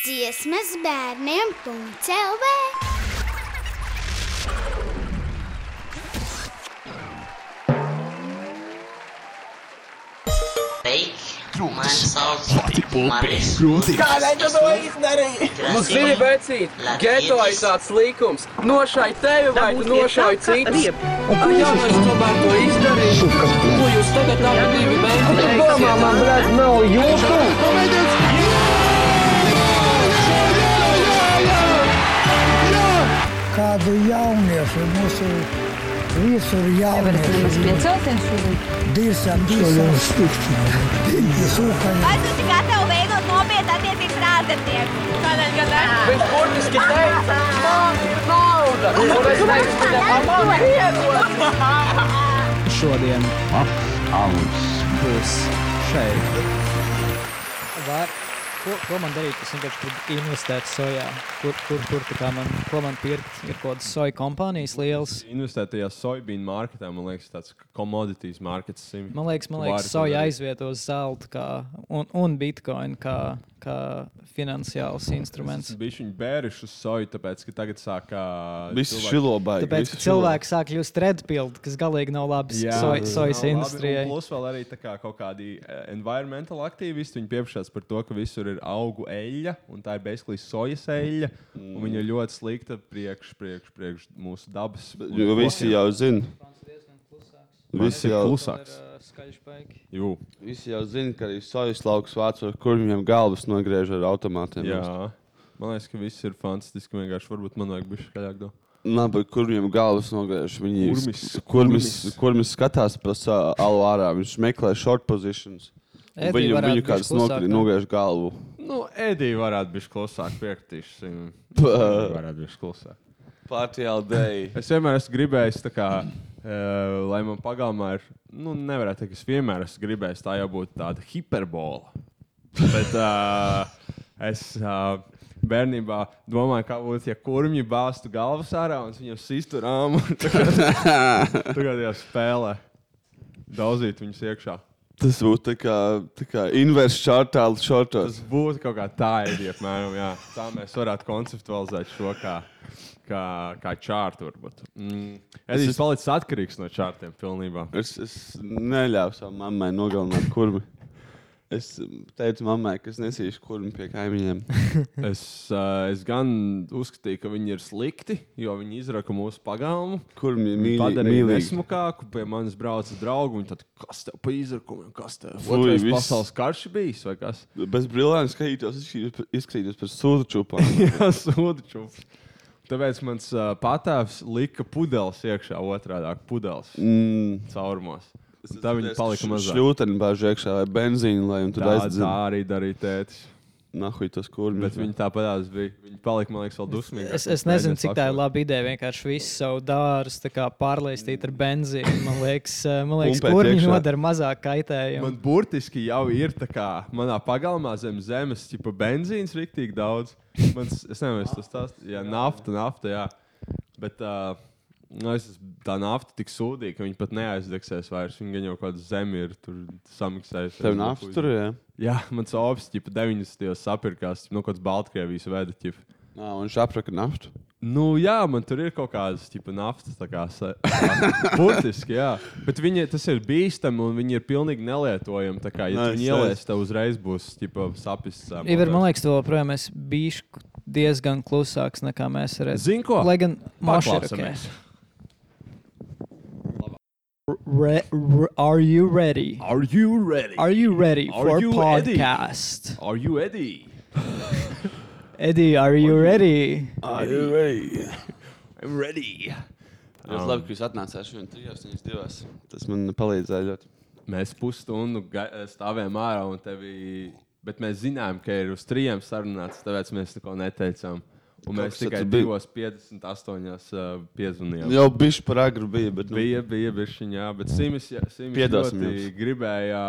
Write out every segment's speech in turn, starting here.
Dziesmas bērniem CELV. Mani sauc Maris. Kādēļ tu to izdarīji? Nu, zini, vecīt, geto ir tāds likums. Nošai tevi vai tu nošai citus. Ai, jā, es tomēr to izdarīju. Ko jūs tagad abi divi mēģināt? Domā, man, blēd, nav jūtu. Kādu jauniešu mūsu visur jauniešu Piecelties šodien. dirsam, dirsam, sūkaņi. Vai tu esi gatavs veidot nopietnu attiecības ar ārzemnieku? Kādēļ gan ne? Viņš burtiski teica, man ir nauda. Un es teicu, viņam, "A, man iedod. šodien būs šeit. Var, ko, ko man darīt? Es vienkārši gribu investēt sojā. Kur, kur, kur tā kā man, ko man pirkt? Ir kaut kādas soja kompānijas lielas. Investēt tajā soybean marketā, man liekas, tāds commodities markets. sim- Man liekas, man liekas soja aizvietos zeltu kā, un, un bitcoin kā, kā finansiāls instruments. Viņa bērišu uz soju, tāpēc, ka tagad sākā. Visi cilvēki- šilo baigi. Tāpēc, ka šilo. cilvēki sāk kļūt redpildi, kas galīgi nav soja- tas sojas labi, un industrijai. Plus vēl arī kā kaut kādi environmental aktīvisti. Viņi pieprasās par to, ka visur ir augu eļļa, un tā ir basically sojas eļļa. Mm. Viņa ir ļoti slikta priekš, priekš, priekš mūsu dabas. un Jo visi jau zina. Visi jau, klusāks. Jū, visi jau zina, ka arī sojas lauks vācu, ar kur viņiem galvas nogriež ar automātiem. jā. Man liekas, ka viss ir fantastiski. Vienkārši varbūt man vajag būt skaļāk. Do. Labi, kur viņam galvas nogriež? Viņi Kurmis, kurmis, kurmis. skatās pa sa- alu ārā. Viņš meklē short positions. Un Edija Viņu, viņu bišķi kāds nogri- nogriež galvu. Nu, Edija varētu būt klusāk, piekritīšu. Varētu būt klusāk. Party all day. Es vienmēr esmu gribējis, tā kā, uh, lai man pagalmā ir, nu, nevarētu teikt, es vienmēr esmu gribējis, tā jau būtu tāda hiperbola. Bet uh, es uh, bērnībā domāju, kā būtu, ja kurmji bāztu galvas ārā un viņam sistu rāmu. Tagad jau spēlē. Daudzīt viņus iekšā. Tas būtu tā kā, tā kā inverse chartāla shortos. Tas būtu kaut kā tā ideja, apmēram. Jā. Tā mēs varētu konceptualizēt šo kā, kā, kā. Varbūt. Mm. Es esmu palicis atkarīgs no čārtiem pilnībā. Es, es neļāvu savai mammai nogalināt kurmi. Es teicu mammai, ka es nesīšu kurmi pie kaimiņiem. Es, uh, es gan uzskatīju, ka viņi ir slikti, jo viņi izraka mūsu pagalmu. Kurmi Viņi mīli, padarīja nesmukāku, pie manis brauca draugi. Viņi tad, kas tev pa izrakumiem, kas tev otrais viss. pasaules karš bijis vai kas? Bez brīvības skatītos, izskatītos- par sūdu čūpām. Jā, sūdu čūps. Tāpēc mans uh, patēvs lika pudeles iekšā, otrādi - pudeles Mm. caurumos. Un Tā viņi palika mazāk. Šļūteni bāž iekšā vai benzīnu, lai viņi tur Tā, tā arī darīja tētis. Nahuj tas kurmi. Bet viņi tāpat bija. Viņi palika, man liekas, vēl dusmīgi. Es, es nezinu, cik tā ir laba ideja. Vienkārši visu savu dārstu pārlaistīt ar benzīnu. Man liekas, eh, man liekas kur viņi nodara mazāk kaitējumu. Man burtiski jau ir tā kā manā pagalmā zem zemes, tipa benzīns riktīgi daudz. Mans, es nezinu, tas tās, jā, nafta, nafta, jā. Bet uh, es, esmu- tā nafta tik sūdīga, ka viņi pat neaizdegsies vairs. Viņi gan jau kaut kādu zemi ir tur samiksējuši. Tev nafta tur ir, jā? Jā, mans opis, tipa 90. sapirkās, nu, kaut kāds Baltkrievijas veda, tipa. Nā, un viņš apraka naftu. Nu, jā, man tur ir kaut kādas tipa naftas. tā Kā, Burtiski, jā. Bet viņi, tas ir bīstami un viņi ir pilnīgi nelietojami. Tā Kā, ja es viņi ielies, tev uzreiz būs tipa, sapis. ā, Ivar, man liekas, tu joprojām esi bijis diezgan klusāks nekā mēs redzam. Zini, ko? Lai gan. Paklausamies. Re, re, are you ready? Are you ready? Are you ready Are for you ready? podcast? Are you ready? Eddie, are you ready? Are you ready? I'm ready. Ļoti labi, ka jūs atnācāt šodien trijās, nevis divās. Tas man palīdzēja ļoti. Mēs pusstundu ga- stāvējām ārā un tevi. Bet mēs zinājām, ka ir uz trījiem sarunāts, tāpēc mēs neko neteicām. Un mēs Kāpēc tikai bija? 2,58 uh, piezvanījām. Jau bišķi par agru bija, bet nu, Bija, bija, bija jā, bet Simis, jā, Simis Piedosim ļoti jums. gribēja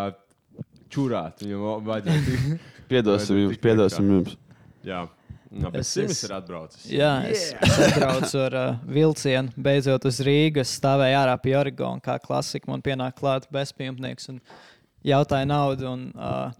čurāt. Viņam vajadzēja tik. piedosim jums, piedosim jums. Jā, bet Es- Simis ir atbraucis. Jā, es, es atbraucu ar uh, vilcienu, beidzot uz Rīgas, stāvēju ārā pie Origona, kā klasika. Man pienāk klāt bezpajumtnieks un jautāja naudu. Un, uh,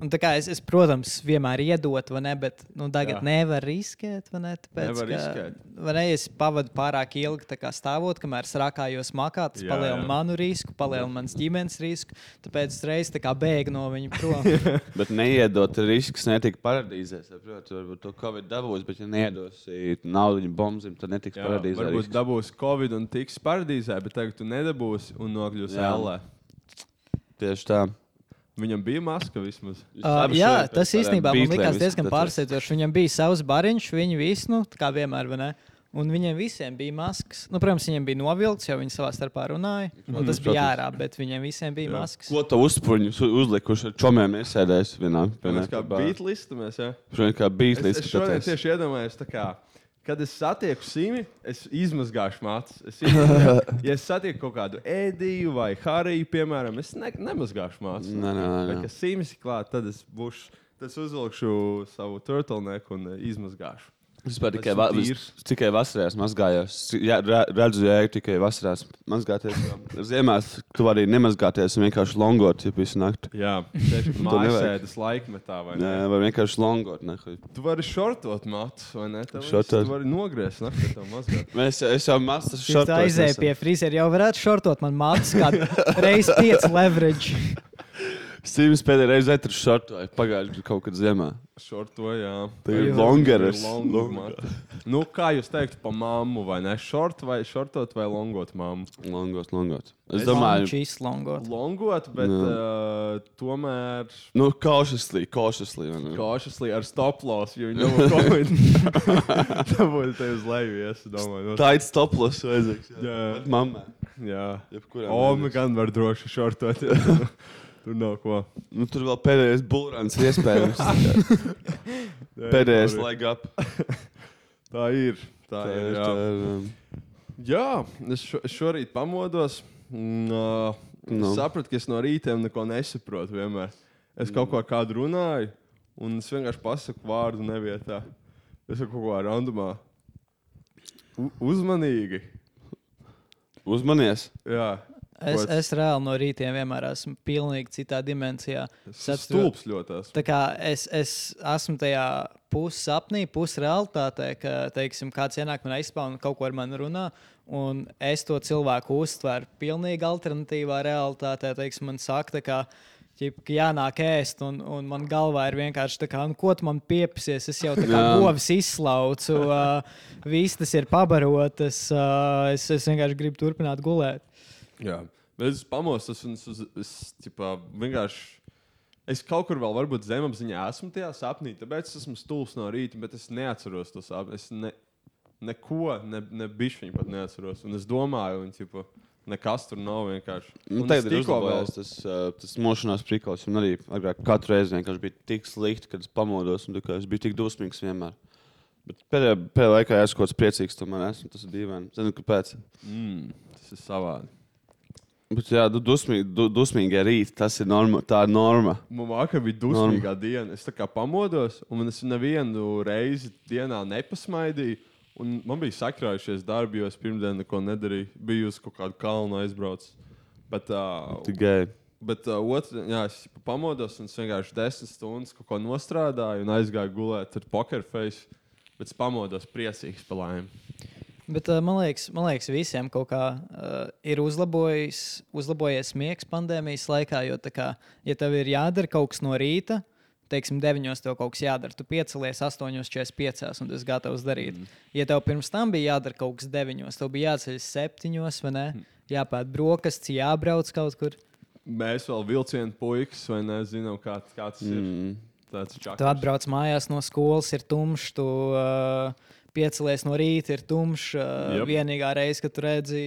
Un es, es, protams, vienmēr iedotu, vai ne, bet nu, tagad Jā. nevar riskēt. Vai ne, tāpēc, Nevar ka, riskēt. Ne, es pavadu pārāk ilgi stāvot, kamēr es rakājos makā. Tas palielina manu risku, palielina manas ģimenes risku. Tāpēc es reiz tā bēgu no viņa prom. Bet neiedot risks netika paradīzē. Saproti, varbūt to Covid dabūs, bet ja neiedosi naudu viņa bombzim, tad netiks Jā, paradīzē. varbūt risks. dabūs Covid un tiks paradīzē, bet tagad tu nedabūsi un nokļūsi Jā. ellē. Tieši tā. Viņam bija maska vismaz. Uh, jā, tas īstenībā man likās diezgan pārsteidzoši. Viņam bija savs bariņš, viņi visi, nu, tā kā vienmēr, vai ne? Un viņiem visiem bija maskas. Nu, protams, viņiem bija novilkts, jo viņi savā starpā runāja. Un tas bija ārā, bet viņiem visiem bija maskas. Ko tu uzspruņus uzlikuši ar čomiem iesēdēs vienā? vienā Mēs kā tabā? beatlistamies, jā. Šodien kā Es, beatlis. es šodien tieši iedomājos, tā kā, kad es satieku Simi, es izmazgāšu matus. Es, izmazgāšu- ja es satieku kaut kādu ēdīju vai hariju, piemēram, es ne, nemazgāšu matus. Nē, nē, nē, Bet, kad Sims ir klāts, tad es būšu. Tad es uzvilkšu savu turtleneku un eh, izmazgāšu. Es pat tikai, va, tīrs. es tikai vasarās mazgājos. Jā, re- redzu, ja tikai vasarās mazgāties. Ziemās tu vari nemazgāties un vienkārši longot, ja visu nakti. Jā, tieši mājasēdes laikmetā. vai ne? Nē, vai vienkārši longot. Ne? Tu vari šortot matus, vai ne? Tev Šortot. Tu vari nogriezt, naktī to mazgāt. Mēs, es jau mazu Šis aizēja pie frizera, jau varētu šortot man mātes, kā reizes pieci leverage. Sīvis pēdējā reizē atradu šortu pagājušajā kaut kad ziemā. Šorto, jā. Tagad Tagad longeres. ir matu. Nu, kā jūs teiktu par mammu, vai ne? Šort vai šortot vai longot mammu? Longot, longot. Es Es domāju, Šīs longot. Longot, bet Jā. uh, tomēr nu, cautiously, cautiously. vai ne? cautiously ar stop loss, jo viņi nav covid. Tā būtu te uz leju, es domāju. Tā ir stoplos vajadzīgs. Jā, Mamma. Jā. Jebkurā Omi vajadzīgs. gan var droši šortot. Tur nav ko. Nu, tur vēl pēdējais ir iespējams. Pēdējais leg up. Tā ir. Tā, Tā ir. ir, Jā. tā ir, Jā, es šo, šorīt pamodos. Uh, Nu. es sapratu, ka es no rīta neko nesaprotu. Vienmēr. Es kaut ko kādu runāju, un es vienkārši pasaku vārdu nevietā. Es kaut ko randumā. U uzmanīgi. Uzmanies. Jā, Es, es reāli no rītiem vienmēr esmu pilnīgi citā dimensijā. Es ir stulbs ļoti. esmu. Tā kā es, es esmu tajā pussapnī, pusrealitātē, ka, teiksim, kāds ienāk manā izpētē un kaut ko ar mani runā. Un es to cilvēku uztveru pilnīgi alternatīvā realitātē. Teiksim, man saka, ķip, ka jānāk ēst, un, un man galvā ir vienkārši tā, kā, nu, ko tu man piepsies. Es jau tā kā Jā. govis izslaucu, uh, viss tas ir pabarotas. Uh, es, es vienkārši gribu turpināt gulēt. Jā, bet es pamostos un es, uz- es ķipā, vienkārši. Es kaut kur vēl, varbūt zemapziņā esmu tajā sapnī, tāpēc es esmu stulbs no rīta, bet es neatceros to sapni. Es ne, neko, ne, ne bišķiņu pat neatceros. Un es domāju, un ķipa, nekas tur nav vienkārši. Nu, Un tagad es ir tikko uzlabojies tas, tas mošanās prikals. Man arī agrāk katru reizi vienkārši bija tik slikti, kad es pamodos un es biju tik dusmīgs vienmēr. Bet pēdējā, pēdējā laikā esmu kaut kāds priecīgs, tomēr esmu. Tas ir dīvaini. Zinu, kāpēc. Mm, tas ir savādi. Bet, jā, du, dusmīgi, du, dusmīgie rīti, tas ir norma. Tā ir norma. Man vakar bija dusmīgā diena. Es tā kā pamodos, un es nevienu reizi dienā nepasmaidīju. Un man bija sakrājušies darbi, jo es pirmdien neko nedarīju. Biju uz kaut kādu kalnu aizbraucis. Bet, uh, Tikai. bet uh, otrā dienā es pamodos un es vienkārši desmit stundas kaut ko nostrādāju un aizgāju gulēt ar poker face. Bet es pamodos priecīgs par laimi. Bet uh, man, liekas, man liekas, visiem kaut kā uh, ir uzlabojis, uzlabojies miegs pandēmijas laikā. Jo, tā kā, ja tev ir jādara kaut kas no rīta, teiksim, 9. tev kaut kas jādara, tu piecelies 8.45 un esi gatavs darīt. Mm. Ja tev pirms tam bija jādara kaut kas 9. tev bija jāceļ 7. vai ne? Jāpēta brokastis, jābrauc kaut kur. Mēs vēl vilcienu puikas, vai nezinām, kā, kā tas ir. Mm. Tāds Tu atbrauc mājās no skolas, ir tumšs, tu uh, piecelies no rīta, ir tumšs. Uh, yep. Vienīgā reize, kad tu redzi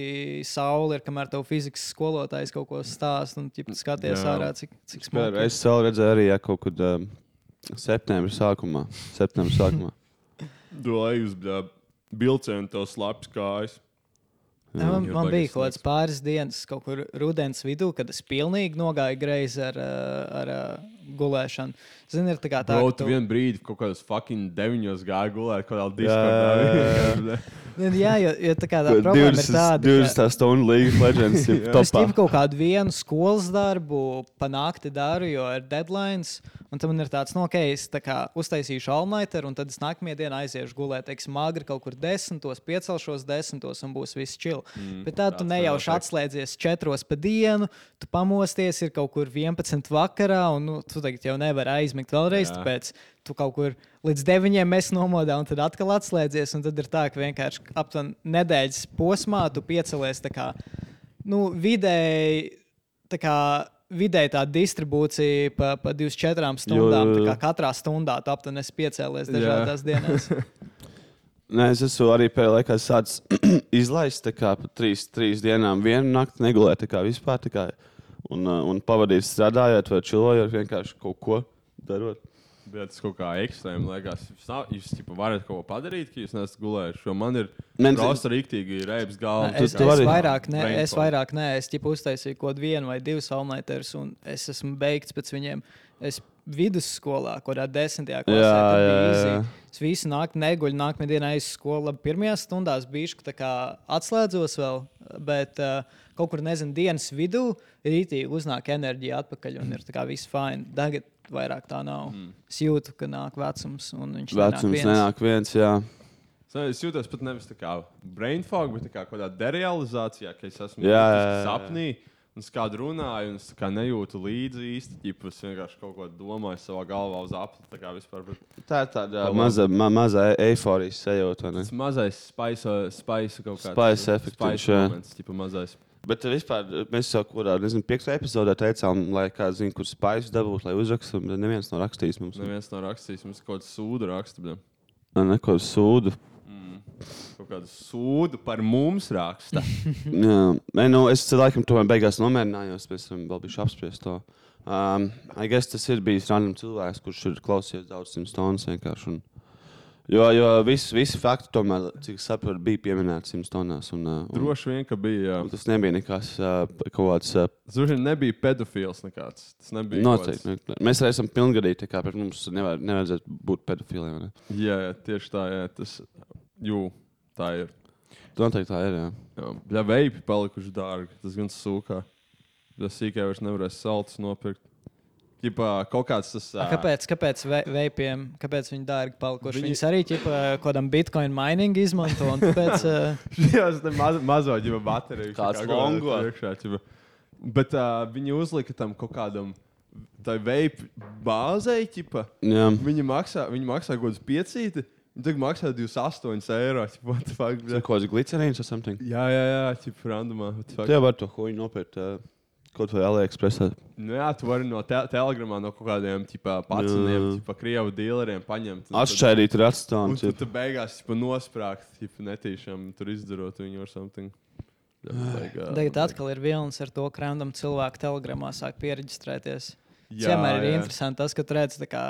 sauli, ir kamēr tev fizikas skolotājs kaut ko stāsta un ķip, skaties Jā. ārā, cik, cik smuki. es vēl redzēju, arī ja, kaut kad um, septembrī sākumā. Septembrī sākumā. Dolēju uz vilcienu, tos labs kājas. Jā, man, man bija kaut kāds pāris dienas, kaut kur rudens vidū, kad es pilnīgi nogāju greizi ar, ar uh, gulēšanu. Zini, ir tā kā tā, Bro, ka tu vienu brīdi kaut kādos fucking deviņos gāja gulēt, kaut kādā Jā, diskordā. Nu, Jā, jo, jo tā kā tā problēma ir tāda, 20 stundu League of Legends. ir Es tikai kaut kādu vienu skolas darbu pa nakti daru, jo ir deadlines. Un tam man ir tāds, nu, ok, es tā kā uztaisīšu alnaitu, un tad es nākamajā dienā aiziešu gulēt, teiksim, agri kaut kur desmitos, piecelšos desmitos, un būs viss čili. Mm, Bet tad tu nejauši atslēdzies četros pa dienu, tu pamosties, ir kaut kur 11 vakarā, un nu, tu tagad jau nevari aizmigt vēlreiz, Jā. tāpēc tu kaut kur līdz 9 mēs nomodā, un tad atkal atslēdzies, un tad ir tā, ka vienkārši aptuveni nedēļas posmā tu piecelies tā kā, nu, vidēji, tā kā vidēji tā distribūcija pa, pa 24 stundām, jo, kā katrā stundā tu aptuveni esi piecēlies dažādās dienās. Nē, es esmu arī pēdējā laikā sācis izlaist tā kā pa trīs, trīs dienām vienu nakti, negulēt tā kā vispār. Tā kā, un, un pavadīt strādājot vai čilojot, vienkārši kaut ko darot. Bet es kaut kā ekstrēmā liekas, jūs, nav, jūs tipa, varat kaut ko padarīt, ka jūs nesat gulējuši. Man ir grūti rīktīgi, ir reibs galva. Es, es, vairāk, vairāk ne, es vairāk nē, es tipa, uztaisīju kaut vienu vai divus omletus, un es esmu beigts pēc viņiem. Es vidusskolā, kurā desmitajā klasē jā, jā, jā. es visu naktī neguļu, nākamā dienā aiz skolu. Pirmajā stundā bija atslēdzos vēl, bet uh, kaut kur nezinu, dienas vidū rītī uznāk enerģija atpakaļ un ir viss fini. Tagad vairāk tā nav. Mm. Es jūtu, ka nāk vecums un viņš Vecums nenāk viens. nenāk viens, jā. Es jūtos pat nevis tā kā brain fog, bet tā kā kādā derealizācijā, ka es esmu Jā, jā, jā. sapnī. Un es kādu runāju, un es tā kā nejūtu līdzi īsti. Ģipa, es vienkārši kaut ko domāju savā galvā uz apli. Tā vispār. Bet Tā ir tāda maza, ma, maza eiforijas sajūta. tas mazais spice, spice kaut kāds. Spice efektiņš, jā. moments, ģipa, mazais. Bet vispār mēs jau kurā, nezinu, piektajā epizodē teicām, lai kāds zina, kur spēļus dabūt, lai uzrakstītu. Bet neviens nav rakstījis mums. Neviens nav rakstījis, mums kaut kādu sūdu rakstu. bet Ne, neko sūdu. Kaut kādu sūdu par mums raksta. Jā, Nē, nu, es laikam tomēr beigās nomierinājos, pēc tam vēl biju apspriest to. Um, I guess tas ir bijis random cilvēks, kurš ir klausījies daudz simt stundas vienkārši. Un, jo jo visi, visi fakti, tomēr, cik es saprotu, bija pieminēti simt stundās. Un, uh, un, Droši vien, ka bija. un tas nebija nekas uh, kaut kāds. Uh, nebija pedofils nekāds. Tas nebija. kaut kāds- Noteikti. ne- Mēs arī esam pilngadīgi, tā kā pret mums nevar, nevajadzētu būt pedofiliem. Ne? Jā, jā, tieši tā, jā. Tas, jū, tā ir. Noteikti tā ir. Jā. Jā, jā veipi palikuši dārgi. Tas gan sūkā. Tas sīkā vairs nevarēs saltus nopirkt. Ķipā, kaut kāds tas. Ā, Kāpēc, kāpēc ve- veipiem, kāpēc viņi dārgi palikuši? Viņi-. Viņus arī ķipa, kaut kādam bitcoin mining izmanto. un Tāpēc, uh, Jā, tas ir maz, mazo ģipa bateriju. Kāds kā longo. Bet uh, viņi uzlika tam kaut kādam. Tā veipi bāzei, ķipa. Jā. Viņi maksā, viņi maksā kaut kāds piecīti. Viņi tagad maksā 28 eiro. What the fuck, ir kaut kāds glicerīns vai something. Jā, jā, jā, ķipa, fuck. Jā, var to huņu nopirkt. Uh, kaut vai AliExpressā. Nu, jā, tu vari no te telegramā no kaut kādiem Jā. tipa, krievu dealeriem paņemt. Atšķaidīt ar Un atstānu. tu, beigās tipa, nosprāgt, tipa, netīšām tur izdarot viņu ar something. tagad atkal ir vilnis ar to, ka random cilvēku telegramā sāk pieregistrēties. Jā, Vienmēr ir jā. interesanti tas, ka tu redz, kā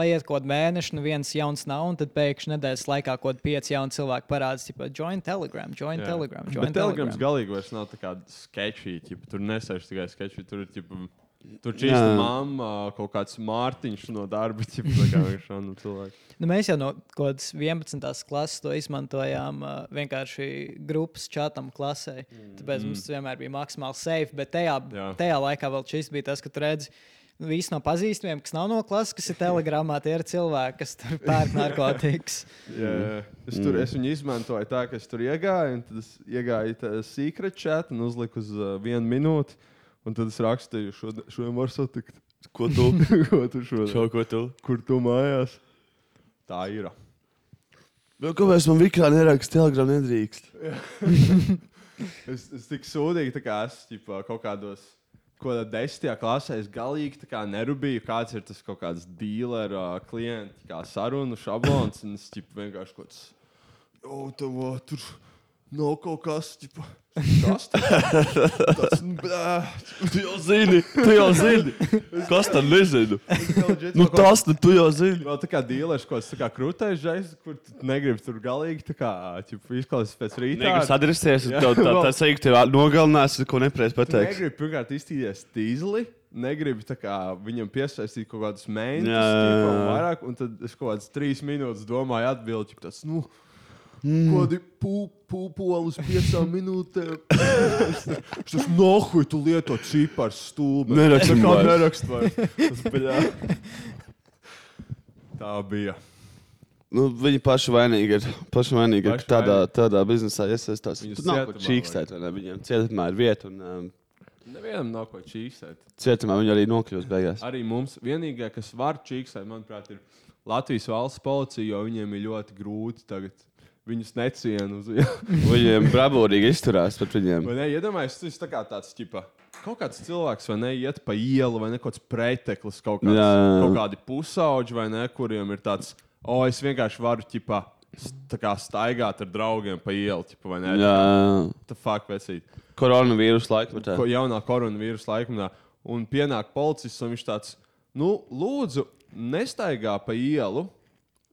paiet kaut kāda mēneša, nu viens jauns nav, un tad pēkšņi nedēļas laikā kaut kādi pieci jauni cilvēki parādās, tipo, join Telegram, join Jā. Telegram. Bet Join telegrams telegram. galīgi vairs nav tā kā sketchy. Ķipa, tur nesēž tikai sketchy. Tur ir ķipa, tur čīsta mamma, kaut kāds Mārtiņš no darba. Ķipa, tā kā viņš šādu cilvēku. Nu, mēs jau no kaut kādas 11. klases to izmantojām uh, vienkārši grupas chatam klasē. Tāpēc mums tas vienmēr bija maksimāli safe. Bet tajā, Jā. tajā laikā vēl šis bija tas, ka tu redzi. Visi no pazīstamiem, kas nav no klases, kas ir telegramā, tie ir cilvēki, kas tur pērk narkotikas. Jā, jā. Es, tur, es viņu izmantoju tā, ka es tur iegāju, un tad es iegāju secret chat un uzliku uz uh, vienu minūti. Un tad es rakstīju, šodien, šodien var satikt. Ko tu? ko tu šodien? Šo, ko tu? Kur tu mājās? Tā ir. Nu, kāpēc man vikrā neraksta telegram nedrīkst? Es, es tik sūdīgi, tā kā es ķipa, kaut kādos. Ko tādā desmitajā klasē es galīgi kā nerūpēju, kāds ir tas kaut kāds dealer, uh, klients, kā sarunu šablons. Un es ķipa, vienkārši kaut kāds, oh, tev uh, tur nav kaut kas, ķipa, kas tas ir? Tu jau zini, tu jau zini. Kas tam nezinu? Nu, tas nu, tu jau zini. Vēl tā kā dealers, ko es tā kā krūtēju, žais, kur tu negribi tur galīgi tā izklausīties pēc rīta. Adresēs, Jā, tev tā, tā sajūta, tev nogalinās, ko nepareizi pateiks. Negribu pirmkārt iztīrīt stīzli. negribu tā kā, viņam piesaistīt kaut kādus mēnešus, un vairāk, un tad es kaut kādas trīs minūtes domāju, atbildēt, tas, nu, mm. kādi pūpoli uz piecām minūtēm. es tas nohuj, tu lieto. Neraksti Tā kā vairs. nerakst vairs. Tā bija. Nu, viņi paši vainīgi ir. Paši vainīgi ir, Paši ka tādā, tādā biznesā iesaistās. Viņus nav ko čīkstēt, vai ne? Viņiem cietumā ir vieta, un um, Nevienam nav ko čīksēt. cietumā viņi arī nokļūs beigās. Arī mums vienīgā, kas var čīksēt, manuprāt, ir Latvijas valsts policija, jo viņiem ir ļoti grūti tagad. Viņus necienu. Viņiem bravūrīgi izturās pret viņiem. Vai ne? Iedomājieties, tas ir tā kā tāds ķipa. Kaut kāds cilvēks, vai ne, iet pa ielu, vai ne, kaut kāds preteklis, kaut, kāds, Jā, jā, kaut kādi pusauģi, vai ne, kuriem ir tāds, o, oh, es vienkārši varu, ķipa, s- tā kā staigāt ar draugiem pa ielu, ķipa, vai ne? Jā, Tā fuck, vecīt. koronavīrus laikmetā. Ko jaunā koronavīrusa laikmetā. Un pienāk policists, un viņš tāds, nu, lūdzu, nestaigā pa ielu.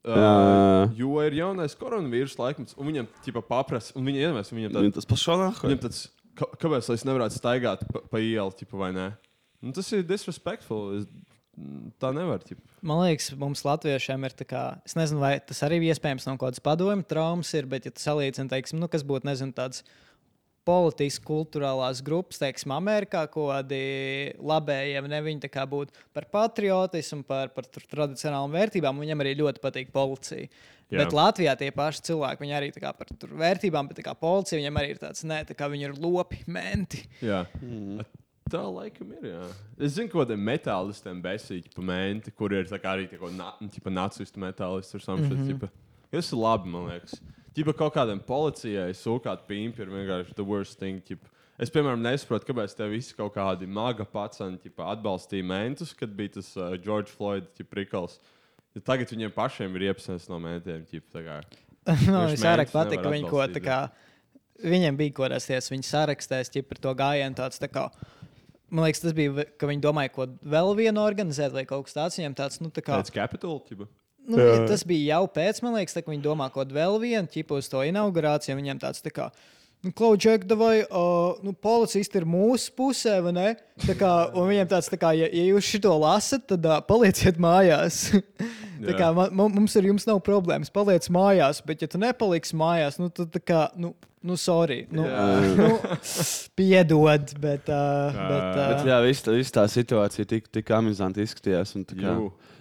Uh, jo ir jaunais koronavīrusa laikmets, un viņam tā paprasa, un viņa iedomājas, viņam tāds, tas pašānāk. viņam tāds ka, kāpēc lai es nevarētu staigāt pa, pa ielu, ķipa, vai ne? Nu, tas ir disrespectful. Es, tā nevar. Ķipa. Man liekas, mums latviešiem ir tā kā, es nezinu, vai tas arī iespējams no kaut kādas padomju traumas ir, bet, ja tu salīdzini, teiksim, nu, kas būtu, nezinu, tāds politisks, kultūrālās grupas, teiksim, Amerikā, kaut kādi labējie, ne viņi tā kā būtu par patriotismu, par, par tur tradicionālām vērtībām, viņam arī ļoti patīk policija. Jā. Bet Latvijā tie paši cilvēki, viņi arī par tur vērtībām, bet policija viņam arī ir tāds, nē, tā kā viņi ir lopi, menti. Jā. Mm. Tā laikam ir. Jā. Es zinu, ka kādiem metālistiem besīķi pa menti, kur ir tā kā arī tā kā na, nacistu metālisti ar samšanu. Mm -hmm. Tas ir labi, man liekas. Ķipa kaut kādam policijai sūkāt pīmpi ir vienkārši the worst thing. Ķipa. Es, piemēram, nesaprotu, kāpēc te visi kaut kādi maga ķipa, atbalstīja mentus, kad bija tas uh, George Floyd prikals. Ja tagad viņiem pašiem ir iepsnes no mētiem. Ķipa, no, Viņš es vairāk nevar viņi ko tā kā. Viņiem bija kādas tiesas, viņi sarakstēs ķip par to gājienu. Tāds, tā kā, man liekas, tas bija, ka viņi domāja, ko vēl vienu organizēt, vai kaut kas tāds. Viņiem tāds, nu, tā kā. Pēc Capitol. Ķipa. Nu, tas bija jau pēc, man liekas, tā, viņi domā, ko vēl vienu ķipu uz to inaugurāciju. Viņiem tāds tā kā. Nu, Klaučēk, vai uh, nu, policisti ir mūsu pusē, vai ne? Tā kā, un viņiem tāds, tā kā, ja, ja jūs šo lasat, tad uh, palieciet mājās. tā Jā. kā, man- mums ar jums nav problēmas. Paliec mājās, bet ja tu nepaliksi mājās, nu, tad tā kā, nu, nu sorry. Nu, nu, piedod, bet. Uh, bet, uh, Bet, jā, viss tā, viss tā situācija tik, tik amizanti izskatījās. un tā kā-.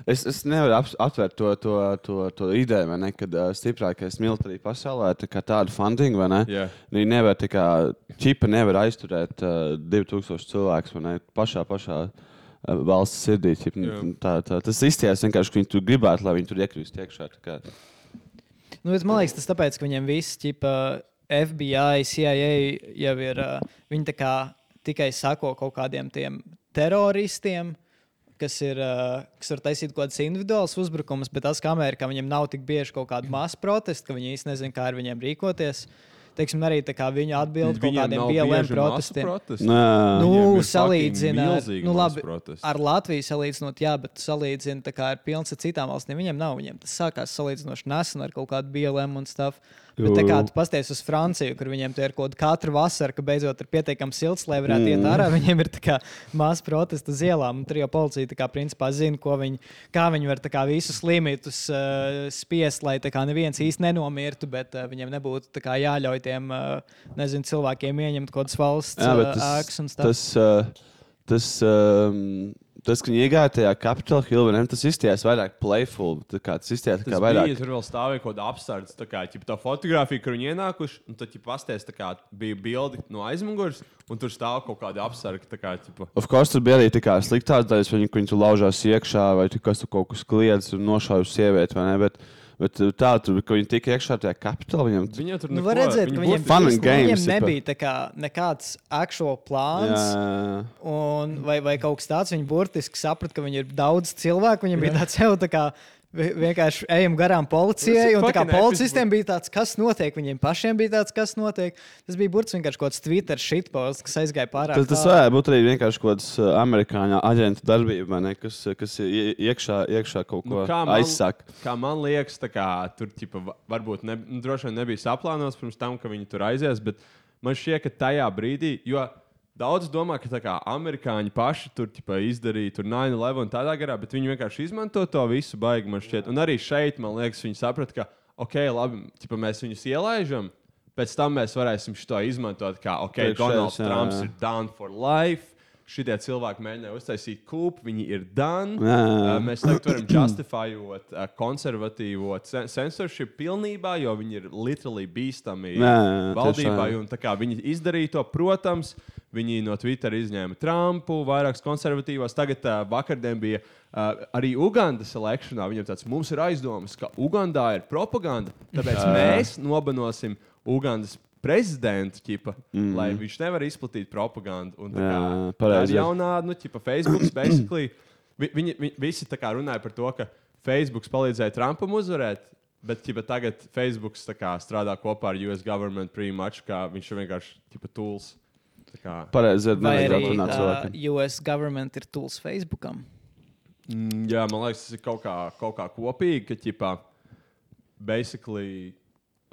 Es, es nevaru ap, aptvert to, to, to, to ideju, vai ne, kad uh, stiprākais militārija pasaulē ir tā kā tāda funding, vai ne? Jā. Viņi nevar, tā kā čipa nevar aizturēt uh, 2000 cilvēkus, vai ne, pašā, pašā uh, valsts sirdī. Ķip, Jā. tā, tā, tas izstījās vienkārši, ka viņi tur gribētu, lai viņi tur iekļūst iekšā. Nu, bet man liekas, tas tāpēc, ka viņiem viss, ķipa, FBI, CIA jau ir. Uh, viņi tā kā tikai sako kaut kādiem tiem teroristiem. Kas ir, uh, kas var taisīt kaut kādas individuālas uzbrukumus, bet tas, ka Amerikā viņiem nav tik bieži kaut kāda masu protesta, ka viņi īstenībā nezina, kā ar viņiem rīkoties. Teiksim, arī tā kā viņi atbild kaut kādiem masu protestiem. protesti? Nē, Nu, milzīgi nu, labi, protesti. ar Latviju salīdzinot, jā, bet salīdzina tā kā ar pilns ar citām valstīm. Viņiem nav, viņiem tas sākās salīdzinoši nesen ar kaut kādu BLM un stuff. Bet tā kā tu pasties uz Franciju, kur viņiem tie ir kaut kāda katra vasara, ka beidzot ir pietiekami silts, lai varētu mm. iet ārā, viņiem ir maz protesta uz ielām. Un tur jau policija kā principā zina, ko viņi, kā viņi var kā visus limitus uh, spiest, lai kā neviens īsti nenomirtu, bet uh, viņiem nebūtu kā jāļauj tiem, uh, nezinu, cilvēkiem ieņemt kaut kādas valsts bet uh, ēkas un stuff. tas, uh, tas, um, tas, ka viņi iegāja tajā Capitol Hill, ne, tas izstījās vairāk playful. Kā, tas Tas kā bija, vairāk. tur vēl stāvēja kaut kāda apsardze. Tā kā ķip, tā fotografija, kur viņi ienākuši, un tad pasties, kā bija bildi no aizmugures, un tur stāv kaut kāda apsardze. tā Kā, ķipa, Of course, tur bija arī tā kā sliktās daļas, viņi, viņi tur laužās iekšā, vai tur kaut kas kliedz un uz sievieti, vai ne? Bet, bet tā, tur, ka viņi tika iekšā tajā Capitol, viņam Viņi jau tur Nu, neko- var redzēt, viņi viņiem, fun and games, viņiem nebija tā kā, nekāds actual plāns. Jā, Un, vai, vai kaut kas tāds, viņi burtiski saprata, ka viņi ir daudz cilvēku. Viņiem bija tāds jau tā kā vienkārši ejam garām policijai. Un tā kā policistiem bija tāds, kas notiek, viņiem pašiem bija tāds, kas notiek. Tas bija burtiski vienkārši kaut kāds Twitter shitposts, kas aizgāja pārāk. Tas, tas varētu būt arī vienkārši kaut kāds uh, amerikāņu aģentu darbība, vai ne, kas, kas ie- iekšā, iekšā kaut ko Nu, nu, kā man- aizsaka. Kā man liekas, tā kā, tur ķipa, va- varbūt ne, nu, droši vien nebija saplānots pirms tam, ka viņi tur aizies. Bet man šķiet, ka tajā brīdī, jo Daudz domā, ka tā kā amerikāņi paši tur ķipa, izdarīja tur 9-11 un tādā garā, bet viņi vienkārši izmanto to visu baigi man šķiet. Un arī šeit, man liekas, viņi saprata, ka, ok, labi, ķipa, mēs viņus ielaižam, pēc tam mēs varēsim šo izmantot kā, ok, Donalds jā, Trumps jā. ir done for life. Šitie cilvēki mēģināja uztaisīt kūpu, viņi ir done. Uh, mēs tagad varam justifējot uh, konservatīvo cen- censorship pilnībā, jo viņi ir literally bīstami jā, valdībai. Un, viņi izdarīja to, protams, viņi no Twitter izņēma Trumpu, vairākus konservatīvos. Tagad uh, vakardien bija uh, arī Ugandas elekšanā. Viņam tāds mums ir aizdomas, ka Ugandā ir propaganda. Tāpēc mēs nobanosim Ugandas prezidentu, ķipa, mm. lai viņš nevar izplatīt propagandu. Un, tā Jā, kā, tā ir jaunā, nu, ķipa, Facebook, basically. Vi, viņi, viņi visi tā kā runāja par to, ka Facebook palīdzēja Trumpam uzvarēt. Bet ķipa, tagad Facebook kā, strādā kopā ar US government pretty much, kā viņš ir vienkārši ķipa, tools. Tā kā, Pareizi, arī runāt cilvēkiem. US government ir tools Facebookam? Mm, jā, man liekas, tas ir kaut kā, kaut kā kopīgi, ka, ķipā, basically,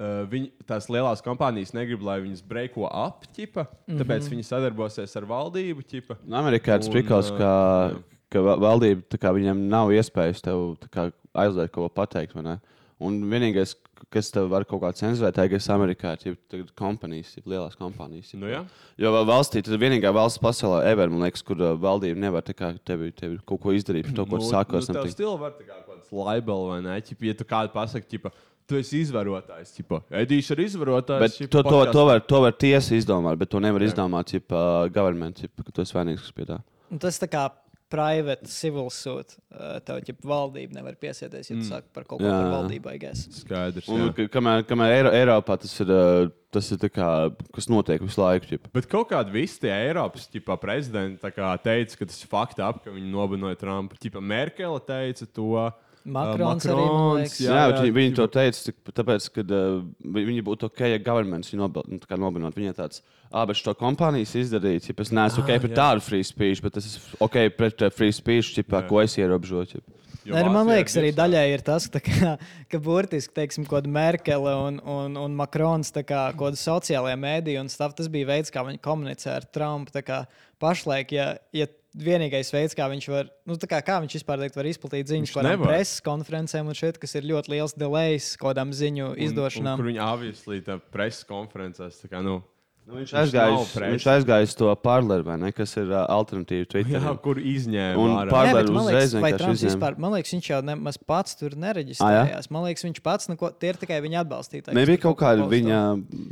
uh, viņi, tās lielās kompānijas negrib, lai viņas breiko ap, ķipa, Mhm. tāpēc viņi sadarbosies ar valdību. Ķipa. Nu, Amerikā ir tas Un, prikals, uh, ka, ka va- valdība tā kā, viņam nav iespējas tev kā, aizliegt kaut ko pateikt. vai ne? Un vienīgais, kas tev var kaut kā cenzurēt, ir Amerikā, ir jau kompānijas, jau lielās kompānijas. Nu, jā. Jo valstī tas ir vienīgā valsts pasaulē, ever, liekas, kur uh, valdība nevar kā tevi, tevi kaut ko izdarīt par to, ko tu sāki ar nu, tev something. stila var kaut kāds libel vai ne? Ķipa, ja tu kādu pasaki, ķipa, tu esi izvarotājs, ķipa, Edijs ir izvarotājs. To, to, to, var, to var tiesa izdomāt, bet to nevar Jā. izdomāt, ja uh, government, ģipa, ka tu esi vainīgs kas pie tā. Un tas tā kā private civil suit. Uh, tev jau valdība nevar piesieties, ja tu Mm. saki par kaut ko par valdību. I guess. Skaidrs. Un, kamēr, kamēr Eiro, Eiropā tas ir, uh, tas ir tā kā, kas notiek visu laiku. Ģipa. Bet kaut kādi visi tie Eiropas ķipa, prezidenti tā kā teica, ka tas ir fakts, ka viņi nobanoja Trumpu. Ķipa, Merkele teica to. Makrons uh, arī, Makrons, liekas. Jā, jā, viņi, viņi to teica, tāpēc, ka uh, viņi būtu ok, ja governments viņu nobil- nu, tā kā nobanot. Viņai tāds, ah, bet šo kompānijas izdarīt, ja es neesmu Ah, ok pret jā. tādu free speech, bet es esmu ok pret uh, free speech, ķipā, Jā. ko es ierobežoju. Nē, man liekas, arī daļai ir tas, ka, tā kā, ka burtiski, teiksim, kaut kāda Merkele un, un, un Makrons, tā kā kaut kāda sociālajā mēdī un stuff, tas bija veids, kā viņi komunicē ar Trumpu. Tā kā Pašlaik, ja, ja vienīgais veids, kā viņš var, nu, tā kā, kā viņš vispār teikt, var izplatīt ziņas par preses konferencēm un šeit, kas ir ļoti liels delays kādām ziņu Un- izdošanām. Un, kur viņi obviously tā preses konferencēs. Tā kā, nu, Nu, viņš aizgāja uz to parleru, vai ne, kas ir uh, alternatīva Twitter. jā, kur izņēma. Un Parleru uzreiz vai Trumps izņēma. vispār, man liekas, viņš jau nemaz pats tur nereģistrējās. Man liekas, viņš pats, neko, tie ir tikai viņa atbalstītāji. Nebija kaut kāda viņa,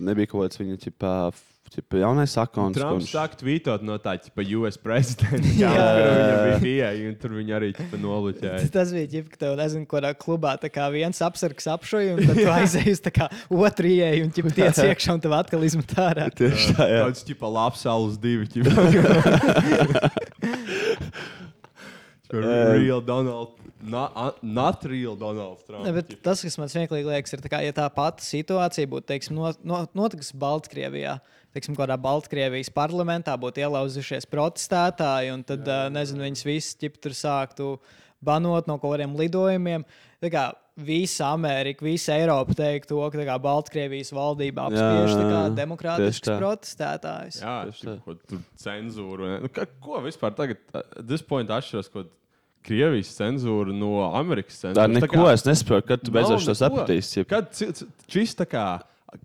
nebija kaut kāds viņa ķipā, ķipā jaunais akons. ko Trumps viņš- sāk tvītot no tā, ka US prezidenta Jā. kamera viņam bija pieeja, un tur viņi arī noluķēja. Tas bija ģip, ka tev, nezinu, kādā klubā tā kā viens apsargs apšoja, un tad tu aizēji uz tā kā otru ieeju, un ķip tiec iekšā, un tev atkal izmet ārā. Tieši tā, jā. Tāds ķipa labs salas divi. real Donald, not, not real Donald Trump. Ne, tas, kas man smieklīgi liekas, ir, tā kā, ja tā pati situācija būtu teiksim, no, no, notikusi Baltkrievijā. Teiksim, kādā Baltkrievijas parlamentā būtu ielauzušies protestētāji, un tad, uh, nezinu, viņas visas ķip tur sāktu banot no kaut kādiem lidojumiem. Tā kā visa Amerika, visa Eiropa teiktu, to, ka tā kā Baltkrievijas valdība apspiež tā kā Jā, tā. Jā, tā. ko tur ne? Nu, ka, ko vispār tagad? Tas point atšķiras, ko Krievijas cenzūra no Amerikas Tā cenzūras. neko es nesaprotu, kad tu beidzot to sapratīsi. Kad šis tā kā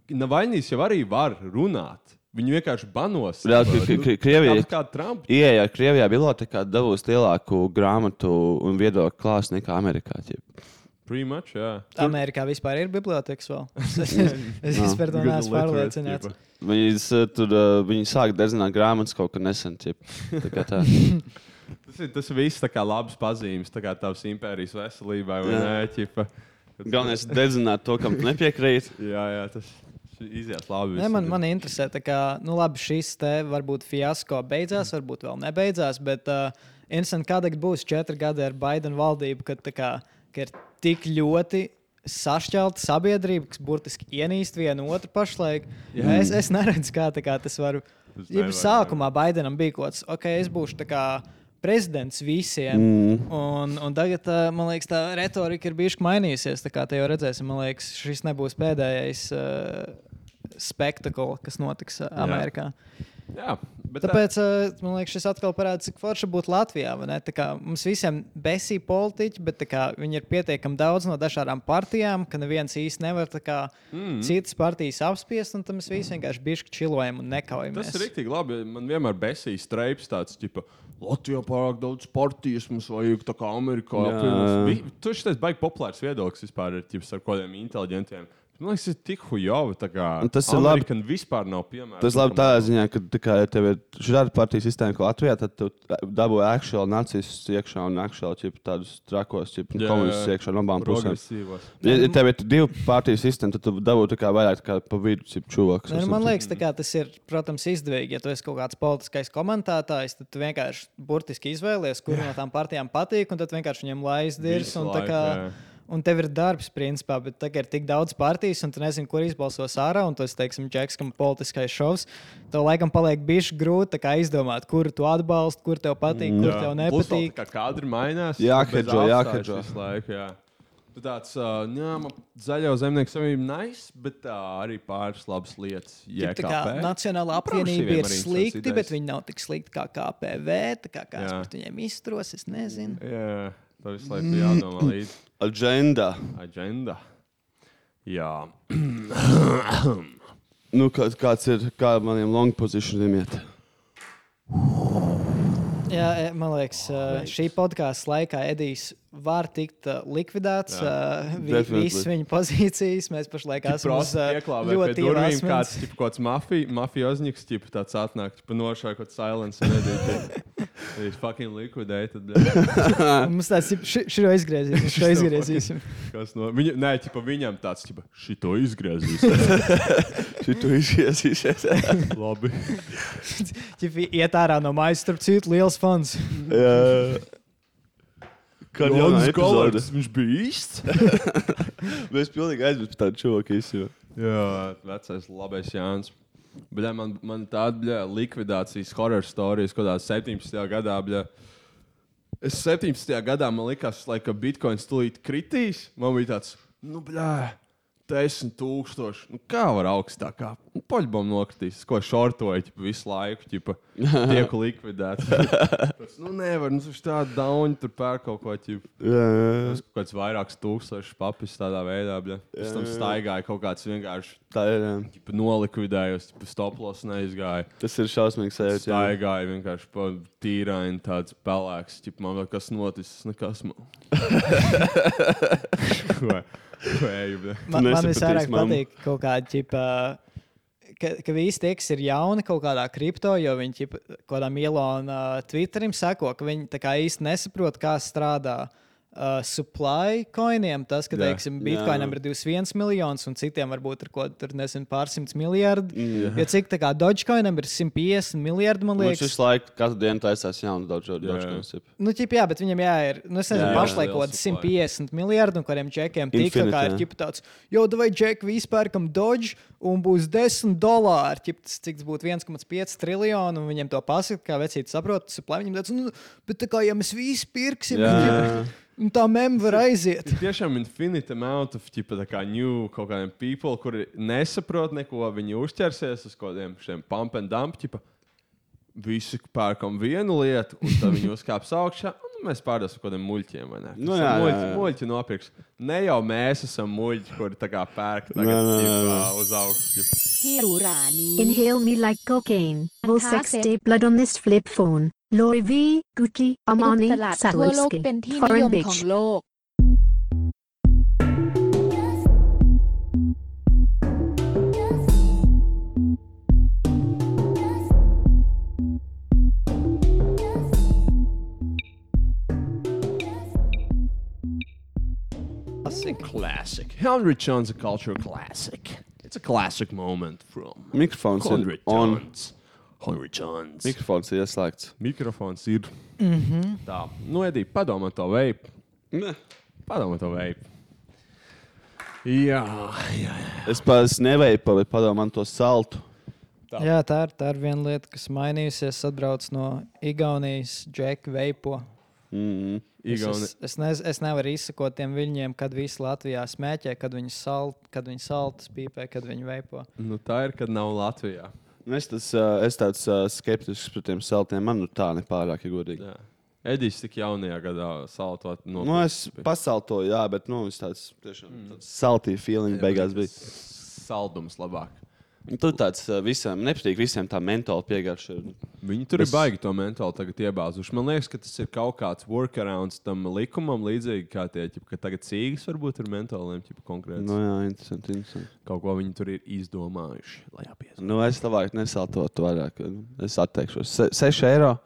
Navainīs jau arī var runāt. Viņi vienkārši banos. Jā, Kri- Kri- Kri- Krievija- Kā Trumps. Ieejā Krievijā bibliotēkā devusi lielāku grāmatu un viedokļu klāstu nekā Amerikā. ķip. Pretty much, jā. Amerikā vispār ir bibliotekas vēl. Es, es, es par to neesmu pārliecināts. ķipa. Viņi, s- tur, uh, viņi sāk dedzināt grāmatas kaut kad nesen. ķip. Tā kā tā. Tas ir tas viss tā kā labs pazīmes, tā kā tavs impērijas veselībai. vai ne, ķipa? Galvenais ir dedzināt to, kam tu nepiekrīt. Jā, jā, tas izies labi. Ne, man, man interesē, kā, nu, labi, šis te varbūt fiasko beidzās, varbūt vēl nebeidzās, bet uh, interesanti, kāda būs četri gadi ar Baidenu valdību, kad, kā, ka ir tik ļoti sašķelta sabiedrība, kas burtiski ienīst vienu otru pašlaik. Jā. Es, es neredzu, kā, kā tas var. Tas Ja sākumā Baidenam bija kaut kas, ok, es būšu tā kā prezidents visiem. Mm. Un, un tagad, man liekas, tā retorika ir bijusi mainījusies. Tā kā te jau redzēsim, man liekas, šis nebūs pēdējais uh, spektakls, kas notiks uh, Jā. Amerikā. Jā, Bet Tāpēc uh, man liekas, šis atkal parāda, cik forši būtu Latvijā. vai ne? Tā kā Mums visiem besī politiķi, bet tā kā viņi ir pietiekami daudz no dažādām partijām, ka neviens īsti nevar tā kā, mm. citas partijas apspiest, un tam mēs visi vienkārši bišķi čilojam un nekaujamies. Tas ir rīktīgi labi. Man vienmēr besīs streips tāds, ka Latvijā pārāk daudz partijas mums vajag, tā kā Amerikā. Tu šis baigi populārs viedoklis vispār ir ķips, ar kādiem inteliģentiem. Man liekas, tas ir tik Un tas ir labi. Vispār nav piemēram. Tas labi tādā ziņā, ka tā kā, ja tev ir šāda partijas sistēma, kā Latvijā, tad tu dabūji aktuāli nacistus iekšā un aktuāli tādus trakos, jā. komunistus iekšā no abām pusēm. Ja, ja tev ir divu partiju sistēma, tad tu dabūji vairāk tā kā pa vidu ķip, čūvakus. Nu, man liekas, kā tas ir, protams, izdevīgi. Ja tu esi kaut kāds politiskais komentētājs, tad tu vienkārši burtiski izvēlies, kuru no tām partijām patīk, un tad vienkārši viņiem laizdirs. Un, jā. tev ir darbs, principā, bet tagad ir tik daudz partijas, un tu nezini, kur izbalsos ārā. Un tas, teiksim, Džeks, kam politiskais šovs, tev laikam paliek bišķi grūti izdomāt, kuru tu atbalsti, kur tev patīk, kur Jā. tev Plus vēl nepatīk. tā Kā kadri mainās. Jāhedžo. visu Laiku, jā. Tu tāds, uh, jā, man zaļo zemnieku savienība nice, bet tā arī pāris labas lietas. Ja, tā kā. Nacionālā Progresīviem apvienība ir slikti, idejas. bet viņi nav tik slikti kā KPV. Tā kā kāds Jā. par viņiem izturos, es nezinu. Jā, tā visu laiku jādomā līdzi. Agenda. Agenda. Jā. Nu, kā, kāds ir, kā maniem long positioniem iet? Jā, e, man liekas, ā, šī podkāstu laikā Edijs var tikt ā, likvidēts. vi-. Visas viņa pozīcijas mēs pašlaik esam uz Prosti ā, ieklāvē pie ļoti ilgām kāds, kāds tipu tāds atnāk, kaut silence. Viņš fucking likvidēja. Tad, Mums tāds ir šī izgriezīsim, šo izgriezīsim. kas no viņa, nē, tipu, viņam tāds, tipu, šito izgriezīs. Šito izgriezīsies. Labi. Ja iet ārā no mājas, starp citu, liels fans. Jā. Kad jau epizode. Kolārds, viņš bija īsts. Mēs pilnīgi aizmirst par tādu čoku. Jā, vecais labais Jānis. Bļā, man, man tāda bļā, likvidācijas horror stāstījis, kaut kādā 17. gadā. Bļā. Es 17. gadā man likās, ka bitkoins tūlīt kritīs. Man bija tāds, nu, blē, 10 tūkstoši. Nu, kā var augstākā? Nu, Poļbom nokritīs, ko šortoju ķipa, visu laiku, ķipa, tiek likvidēts. Tas, nu, nevar, nu, viņš tādu dauni tur pērk kaut ko, ķipa. Tas kaut kāds vairākus tūkstošus papis tādā veidā, bļā. Pēc tam staigāja kaut kāds vienkārši Tā ir. ķipa, nolikvidējos, ķipa, stoplos neizgāja. Tas ir šausmīgi sajūta. Staigāja vienkārši pa tīraini, tāds pelēks. Ķip, man vēl kas noticis, nekas man. Man, man visvairāk patīk kaut kāda ģipa. Ka, ka visi tie, kas ir jauni kaut kādā kripto, jo viņi kaut kādam Ilona Twitterim sako, ka viņi tā kā īsti nesaprot, kā strādā uh, supply coiniem. Tas, ka, Jā. teiksim, bitkoinam ir 21 miljonus un citiem varbūt ir kaut nezinu, pārsimts miljardi. Mm. Jo cik tā kā Dogecoinam ir 150 miljardi, man Viņš liekas. visu laiku, katru dienu taisās Jā. daudz. Nu, ķip, jā, bet viņam jā, ir nu, es nezinu, Jā, jā, pašlaik kaut kādi 150 miljardi, un kuriem čekiem tika Infinite, kā ir jā. ķip, tāds, jo vai džeki vispār kam dodge, un būs 10 dolāri. Ķip, tas, cik tas būtu 1,5 triljoni, un viņiem to pasaka, kā vecīti saprot, tas ir plēņiem. tāds, Nu, bet tā kā ja mēs visi pirksim, Jā, ķip, jā. Un tā mem var aiziet. Ir tiešām infinite amount of ķipa, tā kā new kaut kādiem people, kuri nesaprot neko, viņi uzķersies uz kaut kādiem šiem pump and dump. Ķipa. Visi pērkam vienu lietu, un tad viņi uzkāps augšā. un Mēs pārdosim kaut kādiem muļķiem. vai ne? Nu, jā, ir jā, muļķi, jā. muļķi nopirks. Ne jau mēs esam muļķi, kuri tā kā pērk tagad, nē, ķipa, nē. uz augšu. Inhale me like cocaine. Will sex tape blood on this flip phone. Lori V, Gucci, ต Armani, ลาดทั่วโลก Swarovski. เป็นที่นิย Foreign มของ bitch. โลก Klasika. Classic. Henry John's a cultural classic. It's a classic moment from Mikrofons Henry ir on. Johns. Henry Johns. Mikrofons ir ieslēgts. Mikrofons ir. Mhm. Mm -hmm. Tā, nu, Edī, padomā to veipu. Ne. Padomā to veipu. Jā, jā, jā. Es pats neveipu, bet padomā man to saltu. Tā. Jā, tā ir, tā ir viena lieta, kas mainījusies. Atbrauc no Igaunijas, Džeka Veipo. Mm. Es, Igauni. es, es, nez, es nevaru izsekot tiem viļņiem, kad visi Latvijā smēķē, kad viņi salt, kad viņi saltas pīpē, kad viņi veipo. Nu, tā ir, kad nav Latvijā. Es, tas, uh, es tāds uh, skeptisks pret tiem saltiem. Man nu tā nepārāk, ja godīgi. Jā. Edijs tik jaunajā gadā saltot no Nu, es pasaltoju, jā, bet nu, es tāds tiešām tāds saltīju feeling beigās bija. Saldums labāk. Nu, Tur tāds visiem nepatīk, visiem tā mentāla piegarša. ir. Viņi tur Es- ir baigi to mentāli tagad iebāzuši. Man liekas, ka tas ir kaut kāds workarounds tam likumam, līdzīgi kā tie, ķip, ka tagad cīgas varbūt ir mentāliem konkrēti. Nu, jā, interesanti, interesanti. Kaut ko viņi tur ir izdomājuši. Nu, es labāk nesaltotu vairāk. Es atteikšos. Se, 6 eiro.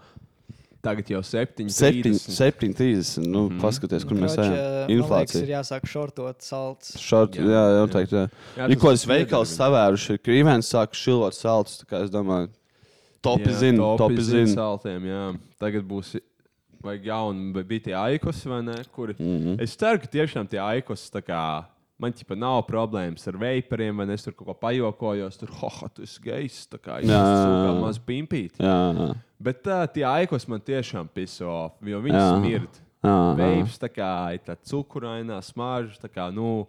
Tagad jau 7, 7,30. Nu, mm -hmm. Paskaties, kur mēs ejam. man liekas, ir Inflācija. jāsāk šortot salds. Šort, jā, jā, noteikti. Jā. Jā, Ir kaut kāds veikals savēruši, ir krīvēns sāk šilot kā Es domāju, topi Jā, zina, topi zina saltiem. Jā. Tagad būs vajag jaunu, bet bija tie aikos vai ne? Kuri... Mm. -hmm. Es ceru, ka tiešām tie aikos tā kā. Man ķipa nav problēmas ar veipariem, vai es tur kaut ko pajokojos. Tur, oh, tu esi gejs, tā kā kā jā. maz pimpīt. Jā, jā. Bet uh, tie aikos man tiešām piso, jo viņi smird. Veips tā kā ir tā cukurainā smarža, tā kā, nu,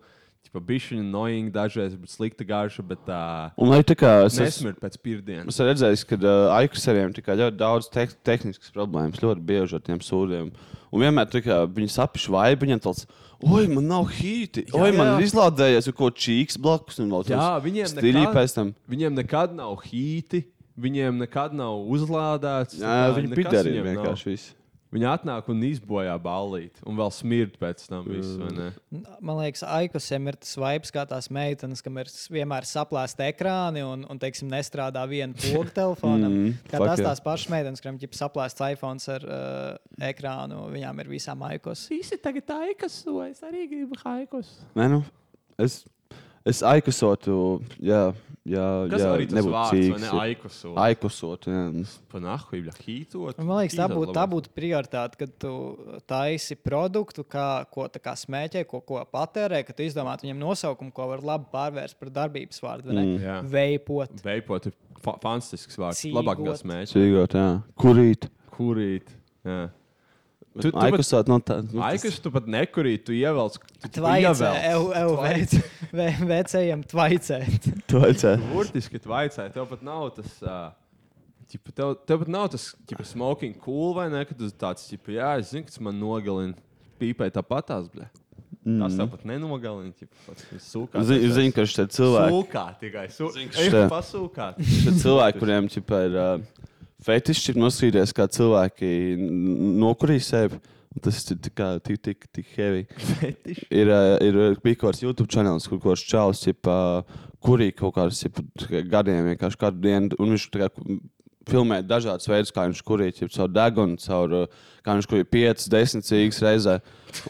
bišķiņa annoying dažreiz, slikta garša, bet tā Un lai tā kā es esmu- pēc pirdienas. Es esmu redzējis, ka uh, aikusariem ir ļoti daudz te tehniskas problēmas, ļoti bieži ar tiem sūdiem. Un vienmēr tā kā viņi sapiš vai viņam tāds, oi, man nav hīti, Jā, oi, man jā. ir izlādējies kaut ko čīks blakus. Un Jā, viņiem nekad, viņiem nekad nav hīti, viņiem nekad nav uzlādēts. Jā, viņi nekas pideri viņiem nav. vienkārši viss. Viņi atnāk un izbojā ballīti, un vēl smird pēc tam visu, vai ne? Man liekas, Aikosiem ir tas vibes, kā tās meitenes, kam ir vienmēr saplēsta ekrāni un, un teiksim, nestrādā viena poga telefonam. Mm, kā fuck tās yeah. tās pašas meitenes, kurām ir saplēsts iPhone ar uh, ekrānu, viņām ir visām Aikos. Visi tagad aikas, vai es arī gribu aikos. Nē, nu, es, es aikusotu, jā, jā, Kas jā arī tas nebūtu vārds, vai cīks, ne? jā. Aikosot. Aikusotu, jā. Panahu, ja hītot. Man liekas, tā būtu, tā būtu prioritāte, kad tu taisi produktu, kā, ko tā kā smēķē, ko, ko patērē, ka tu izdomātu viņam nosaukumu, ko var labi pārvērst par darbības vārdu. vai ne? Mm. Jā. Veipot. Veipot ir fa fantastisks vārds. Cīgot. Labāk kā smēķis. Cīgot, jā. Kurīt? Kurīt. Jā. Tu, tu Aikusot, no tā. Nu, Aikas tu pat nekurīt, tu ievelc. Veicējiem tvaicēt. Tvaicē. Burtiski tvaicē, tev pat nav tas. Uh, ķipa, tev, tev pat nav tas ķipa, smoking cool vai ne? Kad tu tāds, ķipa, jā, es zinu, kas man nogalina. Pīpē tāpatās, blē. Tas tev pat nenogalina. Sūkā. Zini, zini, ka šie cilvēki. Sūkā tikai. Sūkā. ka šitie- Pasūkāt. Šie cilvēki, kuriem ķipa, ir uh, fetiši, ir nosīties, kā cilvēki nokurīja sevi. Tas ir tik, tik, tik, tik heavy. Fetiši. Ir, uh, ir uh, bija kaut kāds YouTube kanāls, kur kāds čalis, ķipa, kurī kaut kādus gadiem vienkārši katru dienu. Un viņš kā filmē dažādas veidus, kā viņš kurīja, caur degunu, caur, uh, kā viņš kurīja 5, 10 cīgas reizē.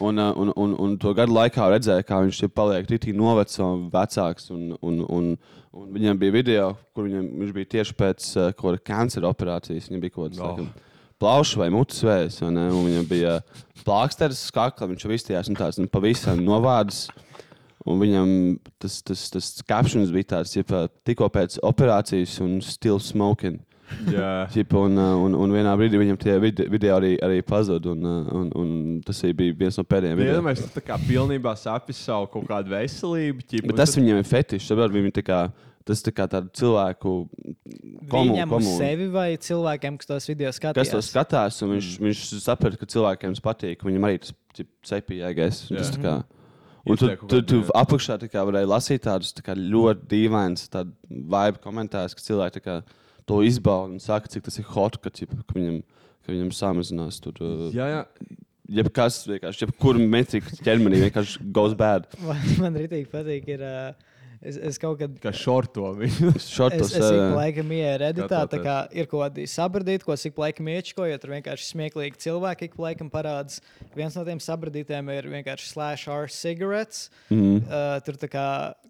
Un, uh, un, un, un to gadu laikā redzēja, kā viņš paliek rītīgi noveco un vecāks. Un, un, un, un viņam bija video, kur viņam, viņš bija tieši pēc uh, kaut kāda kancera operācijas. Viņam bija kaut kāds Oh. laikam, plaušas vai mutes ne? Un Viņam bija plāksteris, skakla, viņš jau izstījās un tāds nu, pavisam novādas. Un viņam tas, tas, tas captions bija tāds, ka tikko pēc operācijas un still smoking. Jā. Ķipa, un, uh, un, un vienā brīdī viņam tie vide- video arī, arī pazuda. Un, uh, un, un tas arī bija viens no pēdējiem video. Vienmēr tā kā pilnībā sapis savu kaut kādu veselību. Ķipa, Bet tas viņam ir fetišs. Tas tā kā tādu cilvēku komu- Viņam uz komunu. sevi vai cilvēkiem, kas tos video skatās? Kas to skatās, un viņš, mm. viņš saprot, ka cilvēkiem tas patīk. Viņam arī tas cepīgais. Jā. Tas tā kā. Un tu, tu, tu apakšā tā kā varēji lasīt tādus tā kā ļoti dīvainus vibe komentārus, ka cilvēki tā kā to izbauda un saka, cik tas ir hot, ka, ķip, ka, viņam, ka viņam samazinās tur. uh, Jā, jā. Jebkas vienkārši, jebkur metrika ķermenī vienkārši goes bad. Man, man rītīgi patīk. Ir, uh, es, es kaut kad. Kā šorto viņu. Šortos, Es, es ik laikam ieeju redītā, tā kā ir kaut kādi sabradīti, ko es ik laikam iečkoju, tur vienkārši smieklīgi cilvēki ik laikam parādās. Viens no tiem sabradītiem ir vienkārši slash R cigarettes. Mhm. Uh, tur tā kā,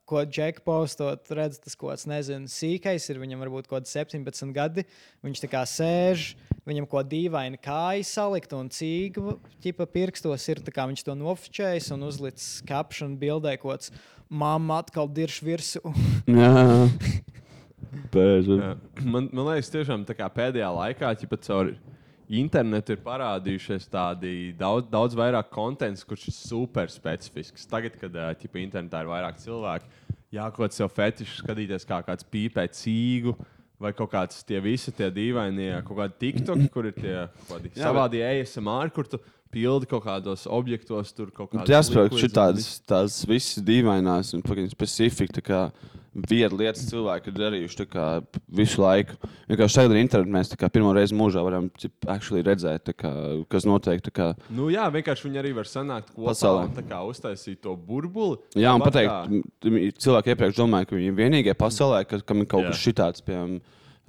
ko Džek postot, redz tas kaut kāds, nezinu, sīkais ir, viņam varbūt kaut kāds 17 gadi. Viņš tā kā sēž, viņam kaut kā dīvaini kājas salikt un cīga, ķipa pirkstos ir, tā kā viņš to nofočējis un uzlicis caption bildē kaut kāds. Māma atkal dirž virsū. Jā. Jā. Man, man liekas, tiešām pēdējā laikā, ja pat caur internetu ir parādījušies tādi daudz, daudz vairāk konteksts, kurš ir super specifisks. Tagad, kad ķipa, internetā ir vairāk cilvēku, jākot sev fetišu, skatīties, kā kāds pīpē cīgu. Vai kaut kāds tie visi tie dīvainie, kaut kādi TikToki, kur ir tie savādi ASMR, kur tu pildi kaut kādos objektos, tur kaut kādas Jā, spēlēt liquids un šitās tās visas dīvainās un kā vieta lietas cilvēki ir darījuši kā visu laiku. Vienkārši tagad ar internetu mēs kā pirmo reizi mūžā varam cip, actually redzēt, kā, kas notiek. Kā, Nu, jā, vienkārši viņi arī var sanākt kopā Pasaulē. un kā uztaisīt to burbuli. jā, un pateikt, kā- cilvēki iepriekš domāja, ka viņi ir vienīgie pasaulē, ka, kam ir kaut Jā. kas šitāds, piemēram,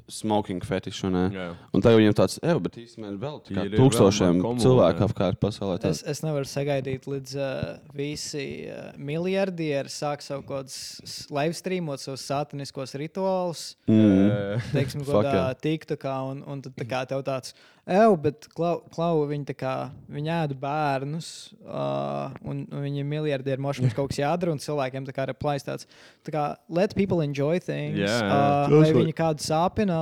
smoking fetish. Un, Jā. jā. un tagad viņiem tāds, ej, bet īstenībā vēl tā tūkstošiem cilvēku apkārt pasaulē. Tā. Es, es nevaru sagaidīt, līdz uh, visi uh, miljardieri sāk savu kaut kādus live streamot savus sātaniskos rituālus. Mm. Teiksim, kādā. TikTokā, un, un tad tā kā tev tāds, evo, bet klau, klau viņi tā kā, viņi ēda bērnus, uh, un, un viņi ir miljardieri, moši mums kaut kas jādara, un cilvēkiem tā kā ir plājs tāds, tā kā, let people enjoy things. Jā, jā. Uh, vai viņi kādu sāpina,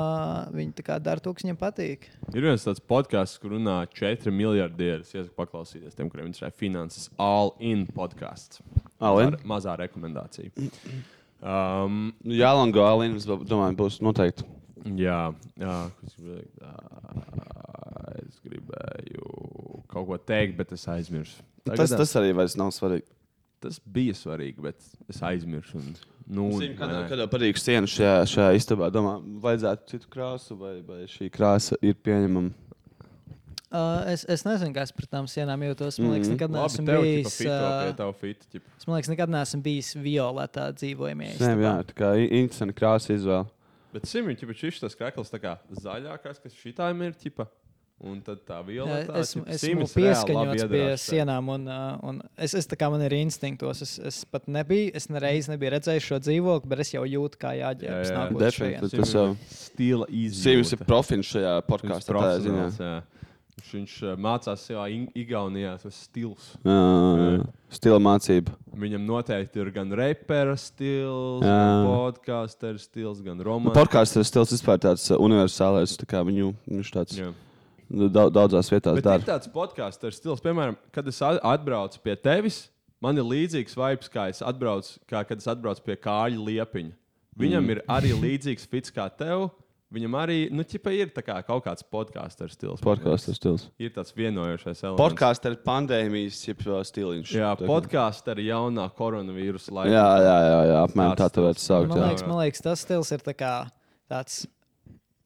viņi tā kā dara to, kas viņiem patīk. Ir viens tāds podkāsts, kur runā 4 miljardieri. Es iesaku paklausīties tiem, kuriem interesē finanses. All in podkāsts. Mazā, mazā rekomendācija. Um, Jā, Lango Alīna, es domāju, būs noteikti. Jā, jā es gribēju es gribēju kaut ko teikt, bet es aizmirsu. Tas, tas arī vairs nav svarīgi. tas bija svarīgi, bet es aizmirsu. Un, nu, Zinu, kad jau patīk siena šajā, šajā istabā, domā, vajadzētu citu krāsu, vai, vai šī krāsa ir pieņemama. Uh, es, es nezinu, kā es pret tām sienām jūtos. Man liekas, Mhm. nekad Labi, neesmu bijis. es man liekas, nekad neesmu bijis violetā dzīvojamie. Nē, jā, tā kā interesanta krāsa izvēle. Bet simtā jau šis tas krekls tā kā zaļākais, kas šitām ir ķipa. Un tad tā violetā. Esmu, ķipa, esmu Simis reāli labi pieskaņots pie sienām, un, un es, es tā kā man ir instinktos. Es, es pat nebiju, es nereiz nebiju redzējis šo dzīvokli, bet es jau jūtu, kā jāģērbjas Jā, jā. Definitīvi, tas jau Stila izjūta. Sims ir profins šajā podkāstā. Jā. Viņš uh, mācās savā Igaunijā, tas stils. Jā, Stila mācība. Viņam noteikti ir gan repera stils, Jā. gan podkāstu stils, gan romāns. Podkāsts ir stils vispār tāds uh, universālais, tā kā viņu, viņš tāds Jā. daudz, daudzās vietās dara. ir tāds podkāsts ar stils, piemēram, kad es atbraucu pie tevis, man ir līdzīgs vibes, kā, es atbraucu, kā kad es atbraucu pie kāļa liepiņa. Viņam mm. ir arī līdzīgs fits kā tev. Viņam arī, nu, ķipa ir kā kaut kāds podkāsts ar stils. Podkāsts ir stils. Ir tāds vienojošais elements. Podkāsts ir pandēmijas uh, stiliņš. Jā, podkāsts ar jaunā koronavīrusa laiku. Jā, jā, jā, jā apmēram tā tā varētu saukt. Man liekas, man liekas, tas stils ir tā kā tāds.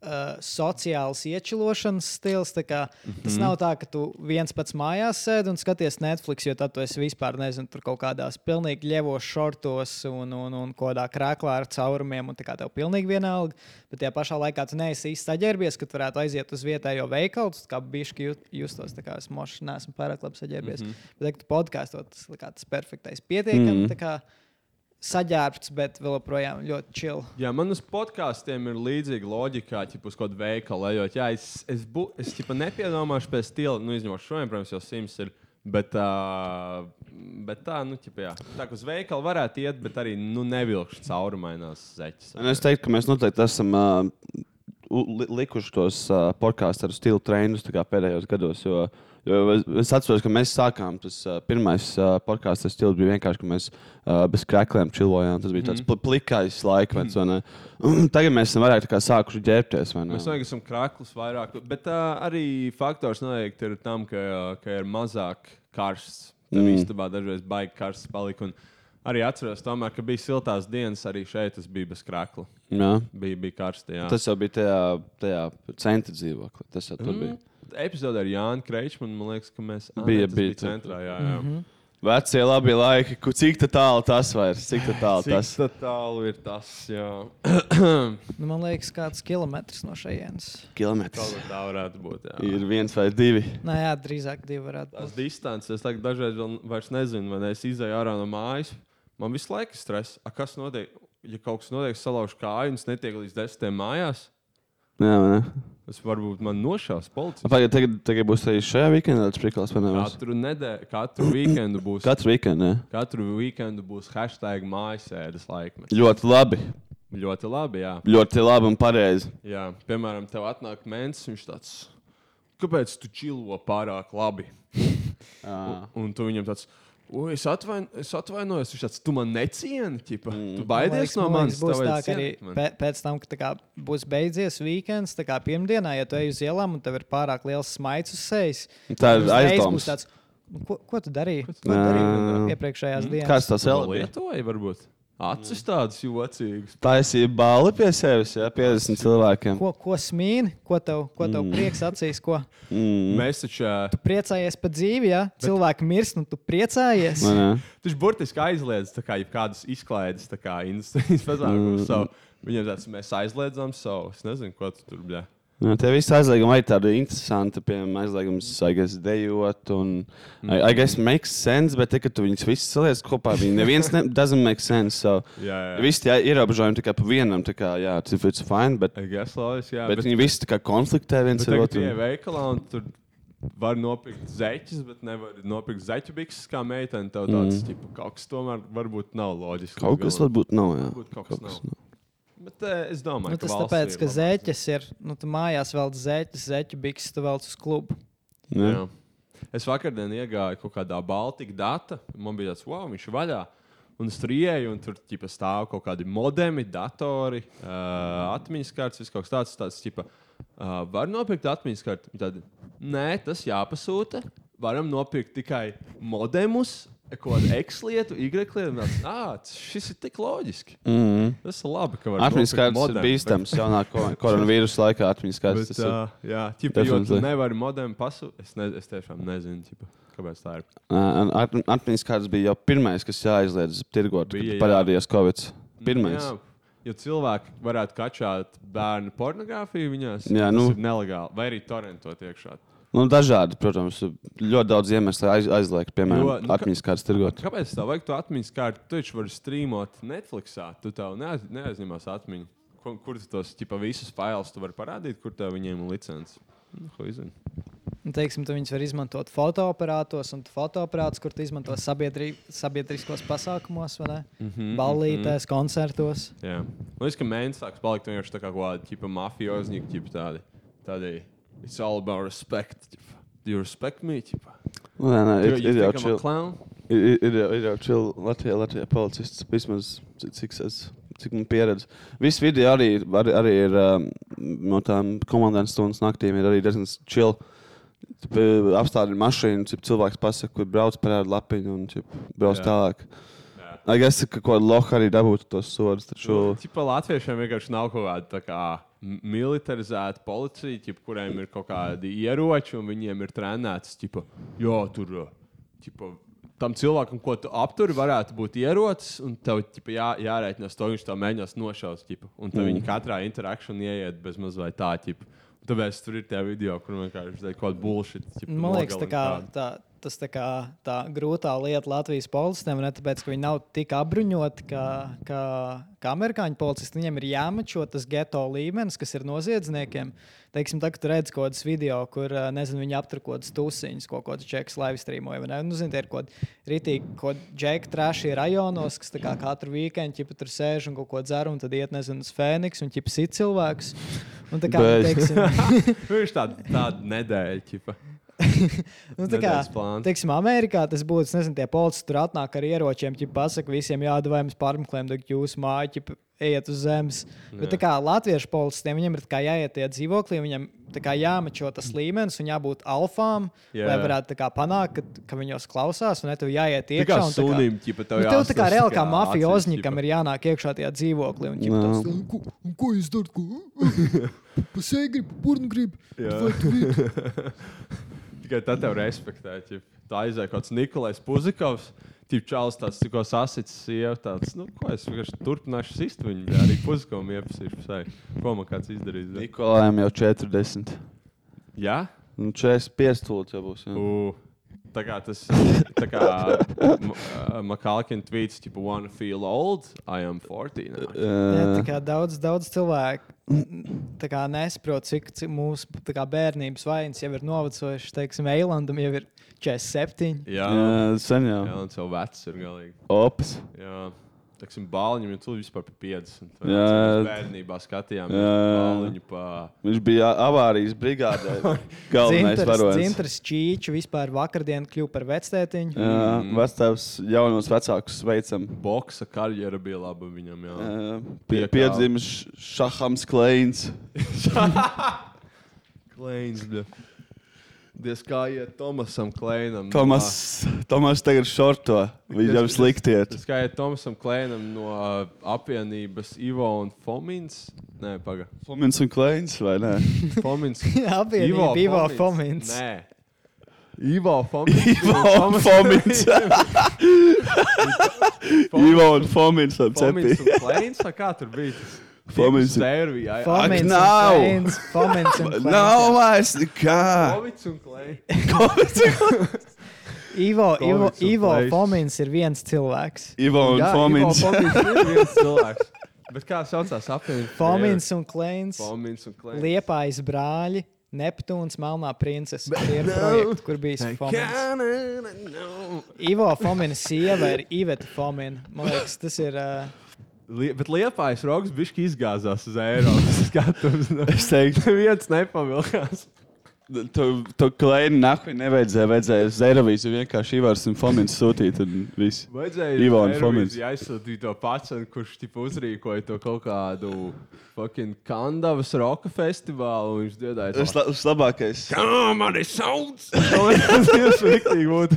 Uh, sociāls iečilošanas stils. Kā, mm -hmm. Tas Mhm. nav tā, ka tu viens pats mājās sēdi un skaties Netflix, jo tad tu esi vispār nezinu, tur kaut kādās pilnīgi ļevos šortos un, un, un kādā krāklā ar caurumiem, un tā kā tev pilnīgi vienalga. Bet tajā pašā laikā tu neesi īsti saģērbies, ka tu varētu aiziet uz vietējo veikalu. Tu kā bišķi justos, tā kā es moši neesmu pārāk labi saģērbies. Mm. -hmm. Bet, kad tu podkāstot, tas tas perfektais pietiekami. Mm saģērbts, bet vēl joprojām ļoti chill. Jā, man uz podkāstiem ir līdzīga loģika, ja uz kādu veikalu ejot. Jā, es, es, bu, es ķipa, nepiedomāšu pēc stila, nu, izņemot šodien, protams, jau simts ir. Bet, uh, bet tā, nu, ķipa, jā. tā kā uz veikalu varētu iet, bet arī nu, nevilkšu caurumainās zeķes. Un es teiktu, ka mēs noteikti esam uh, li likuši tos uh, podkāstus ar stilu trendus pēdējos gados. Jo, jo es, atceros, ka mēs sākām. Tas pirmais podkāsts ar stilu bija vienkārši, ka mēs bez krākliem čilojām. Tas bija tāds pl plikais laikmets. Un Tagad mēs esam vairāk sākuši ģērbties. Mēs noteikti esam krāklus vairāk, bet uh, arī faktors noteikti ir tam, ka, ka ir mazāk karsts. Tev Mm. mm. istabā dažreiz baigi karsts palika. Un arī atceros, tomēr, ka bija siltās dienas, arī šeit tas bija bez krākla. Jā. Bija, bija karsti. Jā. Tas jau bija tajā, tajā centra dzīvoklī. Tas jau tur Mm. bija. Epizodē ar Jānu Kreičmanu, man liekas, ka mēs ā, Bija, tas bija bija centrā. Jā, jā. Mm -hmm. Vecie labi laiki, cik tā tālu tas vairs, cik tā tālu tas. Cik tā tālu ir tas? Jā, Nu, man liekas, kāds kilometrs no šejienes. Kilometrs. Tā varētu būt. Jā. Ir viens vai divi. Nē, jā, drīzāk divi varētu būt. distances, es tagad dažreiz vairs nezinu, vai ne, es izēju ārā no mājas. Man visu laiku ir stress. A, kas notiek? Ja kaut kas notiek, salauž es netieku līdz desmitiem mājās, Jā, vai ne? tas varbūt man nošaus policija. Pagaid, tagad, tagad būs arī šajā weekendā tas prikals, vai ne? Katru nedēļu, katru weekendu būs. Katru weekendu, jā. Katru weekendu būs hashtag mājasēdes laikmets. Ļoti labi. Ļoti labi, jā. Ļoti labi un pareizi. jā. Piemēram, tev atnāk mēnesis, viņš tāds. Kāpēc tu čilo pārāk labi? Ah. Un, un tu viņam tāds, Ui, es, atvain, es atvainojos, viņš tāds, tu man necieni, ķipa. Mm. Tu baidies no Man manis. liekas, Būs tā, ka arī pē- pēc tam, kad kā būs beidzies weekends, tā kā pirmdienā, ja tu ej uz ielām un tev ir pārāk liels smaids uz sejas, Tā ir tāds, "Nu, Ko, ko tu darīji? Ko tu darīji iepriekšējās dienās? Kāds tas bija? Lietoji, varbūt. Acis tādas jocīgas. Taisīja balli pie sevis, jā, 50 cilvēkiem. Ko, ko smīni, ko tev, ko tev Mm. prieks acīs, ko Mm. Mēs taču. ā, tu priecājies par dzīvi, ja cilvēki mirst, un tu priecājies. Viņš burtiski aizliedz tā kā jebkādas izklaides, tā kā industrijas pasākumus. Mm. So, viņam tāds mēs aizliedzam savu. Es nezinu, ko tu tur bija. Jā, tie visi aizliegumi arī tādi interesanti. Piemēram, aizliegums, I guess, dejot. Un, I, I guess, makes sense, bet tikai tu viņus visus saliec kopā. Viņi neviens ne, doesn't make sense. So, Jā, jā. Visi tie ierobežojumi tikai pa vienam, tā kā, jā, it's, fine, bet, I guess, Lois, jā, bet, bet viņi visi tā kā konfliktē viens ar otru. tie veikalā un tur var nopirkt zeķus, bet nevar nopirkt zeķu bikses kā meitene. Tev tāds Mm. mm. kaut kas tomēr varbūt nav loģisks. Kaut kas varbūt nav, jā. Varbūt kaut Kaut kas kas nav. Bet eh, es domāju, Nu, ka tas valstī tāpēc, ir ka zeķes ir, nu, tu mājās vēl zeķes, zeķu bikses, tu vēl uz klubu. Jā. Jā. Es vakardien iegāju kaut kādā Baltika data. Man bija tāds, wow, viņš ir vaļā. Un es tur ienāku, un tur ķipa, stāv kaut kādi modemi, datori, uh, atmiņas kartes, viss kaut kas tāds. tāds ķipa, uh, var nopirkt atmiņas karti. Tādi, Nē, tas jāpasūta. Varam nopirkt tikai modemus, kaut kādu X lietu, Y lietu. "Ā, Šis ir tik loģiski. Mm. Tas ir labi, ka var Atmiņas nopirkt kārtas ir bīstams jaunā ko- koronavīrusa laikā. Atmiņas kārtas Bet, tas ir. uh, jā, ķipa, jo tu nevari modemu pasūtīt. Es, ne, es tiešām nezinu, ķipa, kāpēc tā ir. Uh, at- Atmiņas kārtas bija jau pirmais, kas jāizliedz tirgot, kad Bija, jā. parādījās Covid. Pirmais. Jā, jo cilvēki varētu kačāt bērnu pornogrāfiju viņās. Jā, tas nu. ir nelegāli. Vai arī torrentot iekšā. Nu, dažādi, protams, ļoti daudz iemeslu aiz, aizliegt, piemēram, Jo, nu, atmiņas kārtas tirgot. Kāpēc tā vajag to atmiņas kārtu? Tu taču vari streamot Netflixā. Tu tev neaiz, neaizņemās atmiņu. Kur, kur tu tos ķipa, visus failus tu vari parādīt, kur tev viņiem ir licence? Nu, ko izdarīt? Un, teiksim, tu viņus var izmantot fotoaparātos, un tu fotoaparātus, kur tu izmanto sabiedriskos pasākumos, vai ne? Mhm, Ballītēs, koncertos. Jā. Man liekas, ka mēnesis sāks palikt vienkārši tā kā kaut kāda tipa tādi. Tādi. It's all about respect. Ķipa. Do you respect me? Ķipa? Nu, Nē, nē, You- ir, you ir jau think I'm a chill. clown? Ir, ir, ir, jau- ir jau chill Latvijā, Latvijā policists vismaz cik, cik, es, cik man pieredze. Visi video arī, arī, arī ir um, no tām komandas stundas naktīm ir arī diezgan chill. Cip, eh, Apstādina mašīnu, cik cilvēks pasaka, kur brauc parāda lapiņu un cip, brauc Jā. tālāk. Es domāju, ka kaut kāda loha arī dabūtu tos sodus. Taču... Tipā latviešiem vienkārši nav kaut kāda tā kā militarizēta policija, ķip, kuriem ir kaut kādi ieroči un viņiem ir trenēts. Ķipa, jo tur ķipa, tam cilvēkam, ko tu apturi, varētu būt ierocis, un tev ķipa, jā, jārēķinās to, viņš to mēģinās nošaut. Ķipa, un tad Mm. viņi katrā interakcijā ieiet bez mazliet tā. Ķipa. Tāpēc tur ir tie video, kur vienkārši ir kaut kāda bullshit. Ķipa, Man liekas, tā kā, tā, tas tā kā tā grūtā lieta Latvijas policistiem, ne tāpēc, ka viņi nav tik apbruņoti kā, kā, kā amerikāņu policisti. Viņiem ir jāmačo tas geto līmenis, kas ir noziedzniekiem. Teiksim, tā, tu redz kaut kādas video, kur ā, nezinu, viņi aptur kaut kādas tusiņas, ko kāds čeks live streamoja. Nu, zini, tie ir kaut kādi rītīgi, kaut džeki trāšie rajonos, kas kā katru weekendu ķipa, tur sēž un kaut ko dzer, un tad iet, nezinu, uz Fēniks un ķipa sit cilvēkus. Un tā kā, nu, Bet- teiksim, Viņš tāda, tāda nedēļa. Ķipa. Nu, tā kā, teiksim, Amerikā tas būtu, es nezinu, tie policisti tur atnāk ar ieročiem, ja pasakā visiem, jādara jums pārmeklējumi, tad jūsu māja ķipa, ejiet uz zemes. Jā. Bet tā kā latviešu policistiem, viņiem ir jāiet tie dzīvokļi, viņiem jāmačo tas līmenis un jābūt alfām, Jā. lai varētu kā panākt, ka, ka viņos klausās, un ne tev jāiet Tā iekšā. tā kā- sunim, ķipa, tev Nu, tev tā kā jāstas reāli kā kā mafioznikam ir jānāk iekšā tajā dzīvoklī. Un, ķipa, Jā. tas, "Un ko, un ko jūs darat? Ko? Pa sēju gribu, Tikai tad tev respektē. ķip. Tā aizēja kaut kāds Nikolais Puzikovs. Tip čāls tāds tikko sasits sieva. Tāds, nu, ko es vienkārši turpināšu sist viņu. Jā, arī Puzikovam iepazīšu. Ko man kāds izdarīs? zini? Nikolājam jau 40. Jā? Nu, 45 stūlīt jau būs. Jā. U, tā kā tas tā kā Makalkina tweets, tipo, wanna feel old, I am 40 now. Jā, tā kā daudz, daudz cilvēku tā kā nesaprot, cik, cik mūsu tā kā bērnības vainas jau ir novecojušas. Teiksim, Eilandam jau ir 47. Jā, Jā, sen jau. Jā, un tev vecs ir galīgi. Ops. Jā. Teiksim, bāliņam jau tur vispār bija 50. vai Jā. mēs Bērnībā skatījāmies Jā. bāliņu pa. Viņš bija avārijas brigādē. Galvenais varonis. Dzintars Čīčs vispār vakardien kļuva par vectētiņu. Jā, vecāks jaunos vecākus sveicam. Boksa karjera bija laba viņam. Jā. Jā, Pie, piedzimis Šahams Kleins. Kleins. bļa. Diez kā iet Tomasam Kleinam. Tomas, Tomas tagad šorto. Viņam slikti iet. Tas kā iet Tomasam Kleinam no uh, apvienības Ivo un Fomins. Nē, pagaidi. Fomins un Kleins vai ne? Fomins. Apvienība Ivo Fomins. Nē. Ivo Fomins. Ivo un Fomins. Ivo un Fomins Fomins un Kleins. Kā tur bija? tas? Fomins un- Sērvijā. Fomins un nav. Fomins un Kleins. Nav vairs nekā. Fomins un Kleins. Ivo, Ivo, Fomins un Ivo Kleins. Fomins ir viens cilvēks. Ivo un Jā, Fomins. Ivo Fomins ir viens cilvēks. Bet kā saucās apvienība? Fomins un Kleins. Fomins un Kleins. Liepājas brāļi. Neptūns, Melnā princese. Tie ir projekti, kur bija Fomins. Ivo Fomina sieva ir Iveta Fomina. Man liekas, tas ir. Uh, Lie, bet Liepājas rokas bišķi izgāzās uz Eiropas skatuves. Es teiktu, Viens nepavilkās. Tu, tu Kleini nahui nevajadzēja. Vajadzēja uz Eirovīziju vienkārši Ivars un Fomins sūtīt un viss. Vajadzēja Ivo un Fomins. Eirovīzijā aizsūtīt to pats, kurš tipu, uzrīkoja to kaut kādu fucking Kandavas roka festivālu. un Viņš dziedāja Tas la- labākais. Kā man ir sauc? Tas ir sliktīgi būt.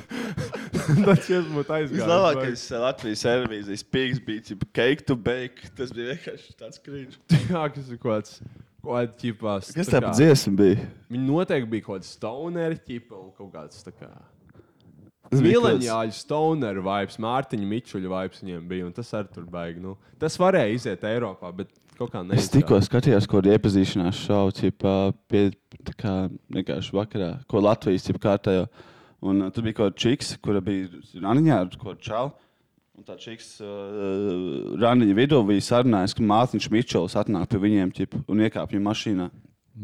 Tas ir būt aizgājis. Vislabākais Latvijas televīzijas pīks bija cake to bake. Tas bija vienkārši tāds krīčs. Jā, kas ir kaut kāds. Kāda ķipās, Kas tā pa dziesma bija? Viņi noteikti bija kaut kāds stoneri ķipa un kaut kāds tā kā. Mileņāļu stoneru vibes, Mārtiņa Mičuļa vibes viņiem bija, un tas arī tur baigi. Nu, tas varēja iziet Eiropā, bet kaut kā Es neizgāja. tikko skatījos, ko ir iepazīšanās šovu, ķipā, pie, tā kā vienkārši vakarā, ko Latvijas ķipā kārtējo. Un uh, tur bija kaut kāda čiks, kura bija Raniņā ar ko čau. Un tā čiks uh, Raniņa vidū bija sarunājis, ka Mārtiņš Mičels atnāk pie viņiem ķip, un iekāpj viņa mašīnā.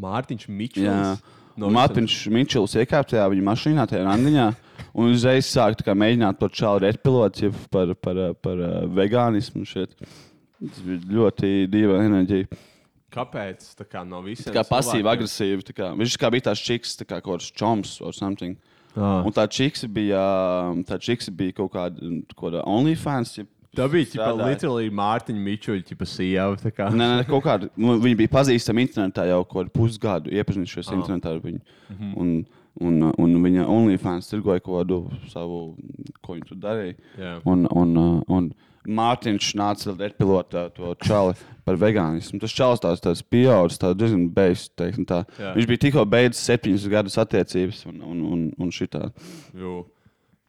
Mārtiņš Mičuļs. Jā. No Mārtiņš Mičels iekāpa tajā viņa mašīnā, tajā randiņā, un uzreiz sāk tā kā mēģināt to čālu retpilot ja, par, par, par, par uh, vegānismu. Šeit. Tas bija ļoti dīvaini enerģija. Kāpēc? Tā kā no visiem. Tā kā pasīvi, agresīvi. Kā, viņš kā bija tās čiks, tā kā kaut kāds čoms vai something. Ah. Un tā čiks bija, tā čiks bija kaut kāda, kaut kāda OnlyFans. Ja, Tā bija strādāja. literally Mārtiņa Mičuļa ķipa sieva. tā kā. Nē, nē, kaut kāda. Nu, viņi bija pazīstami internetā jau kaut kādu pusgadu, iepazinušies oh. internetā ar viņu. Mhm. un, un, un viņa OnlyFans tirgoja kaut kādu savu, ko viņa tur darīja. Jā. Un, un, uh, un Mārtiņš nāca ar pilota to čali par vegānismu. Tas čalis tās, tās pieaudzis, tā diezgan beigas. teiksim tā. Jā. Viņš bija tikko beidzis septiņus gadus attiecības un, un, un, un šitā. Jū.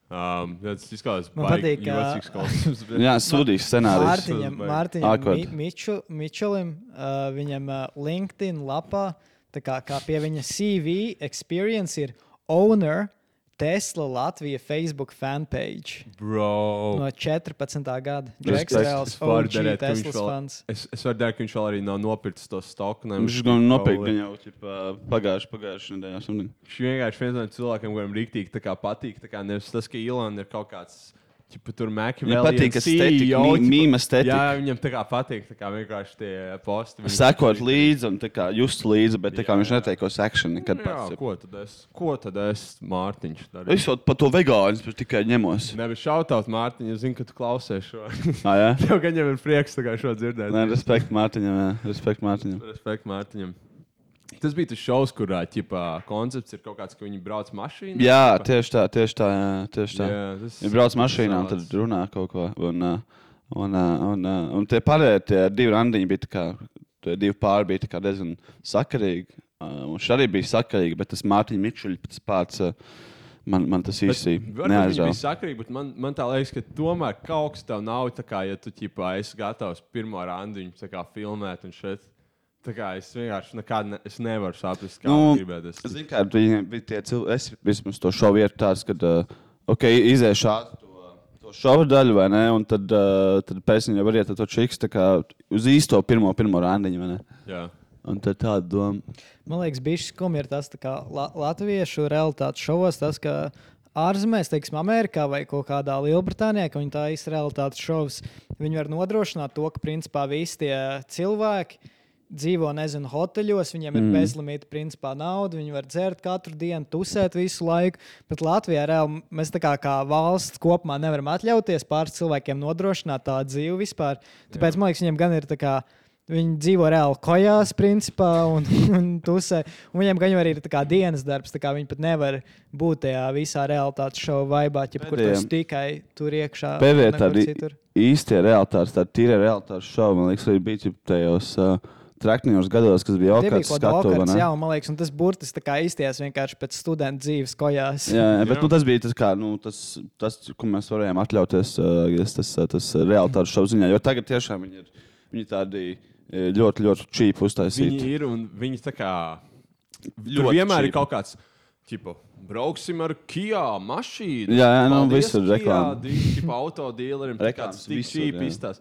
Um, tas izskatās baigi patīk, ka- Jā, sūdīgs scenārijs. Mārtiņam. Mārtiņam Miču, Mičulim, uh, viņam uh, LinkedIn lapā, tā kā, kā pie viņa CV experience ir owner Tesla Latvija Facebook fanpage Bro. no 14. gada. Džeks ka viņš Teslas vēl- fans. Es, es varu darīt, ka viņš vēl arī nav nopircis to stoku. Viņš gan nopirka jau ķipa, pagājuši, pagājuši nedēļā. Viņš vienkārši viens no cilvēkiem, kuriem rīktīgi tā kā patīk. Tā kā nevis tas, ka Ilona ir kaut kāds. Čipa, tur Viņam patīk estetika, mī- mīma estetika. Jā, viņam tā kā patīk tā kā vienkārši tie posti. Sekot līdzi un tā kā just līdzi, bet tā kā viņš neteikos action nekad Jā, pats. ko tad es, ko tad es Mārtiņš darīju? Es jau par to vegānu bet tikai ņemos. Nevis šautāt Mārtiņu, es zinu, ka tu klausies šo. Ah, jā? Tev gan jau ir prieks tā kā šo dzirdēt. Nē, respekt Mārtiņam. Jā. Respekt Mārtiņam. Respekt Mārtiņam. Tas bija tas šovs, kurā ķipā, koncepts ir kaut kāds, ka viņi brauc mašīnā. Jā, ķipā. tieši tā, tieši tā. Jā, tieši tā. Jā, tas- Viņi brauc mašīnā un tad tas runā kaut ko. Un, uh, un, uh, un, uh, un tie pārējie tie divi randiņi bija kā, divi pāri bija diezgan sakarīgi. Un šis arī bija sakarīgi, bet tas Mārtiņa tas pats, man, man tas īsti Varbūt viņi bija sakrīgi, bet man, man tā liekas, ka tomēr kaut kas tev nav tā kā, ja tu ķipā esi gatavs pirmo randiņu filmēt un šeit. Tā kā es vienkārši nekad ne, es nevaru saprast, kā Nu, gribētu. Es, Zini, kā viņiem bija tie cilvēki, es vismaz to šovu vietu tāds, ka, uh, ok, izēšu ātri to, to šovu daļu, vai ne, un tad, uh, tad pēc tam jau var iet to čiks, tā kā uz īsto pirmo, pirmo randiņu, vai ne? Jā. Un tad tāda doma. Man liekas, bija skumji ir tas, tā kā la, latviešu realitātes šovos, tas, ka ārzemēs, teiksim, Amerikā vai kaut kādā Lielbritānijā, ka viņi tā īsti realitātes šovs, viņi var nodrošināt to, ka principā visi tie cilvēki dzīvo, nezinu, hoteļos, viņiem ir Mm. mm. bezlimita principā nauda, viņi var dzert katru dienu, tusēt visu laiku. Bet Latvijā reāli mēs tā kā, kā valsts kopumā nevaram atļauties pāris cilvēkiem nodrošināt tādu dzīvi vispār. Tāpēc man liekas, viņiem gan ir tā kā. Viņi dzīvo reāli kojās, principā, un, un tusē. Un viņiem gan jau arī ir tā kā dienas darbs, tā kā viņi pat nevar būt tajā visā realitātes šova vaibā, ķip, kur tas tikai tur iekšā. Pēdējā tāda īstie realitātes, tāda tīra realitātes šova, man liekas, arī bija tajos uh, trakņos gados, kas bija Tie jau bija kāds kaut kāds skatu, vai okars, ne? jā, un man liekas, tas burtis tā kā izties vienkārši pēc studenta dzīves kojās. Jā, jā, bet nu, tas bija tas, kā, nu, tas, tas, ko mēs varējām atļauties. Tas, uh, tas realitātes šovs ziņā. Jo tagad tiešām viņi ir, viņi ir tādi ļoti, ļoti čīpi uztaisīti. Viņi ir un viņi tā kā. Ļoti vienmēr cheap. ir kaut kāds. Tipo, brauksim ar Kia mašīnu. Jā, jā, nu, visur Kia, reklāma. di- Tipo, autodīleriem. tā kā Reklāmas Tas tik visur, čīpi jā.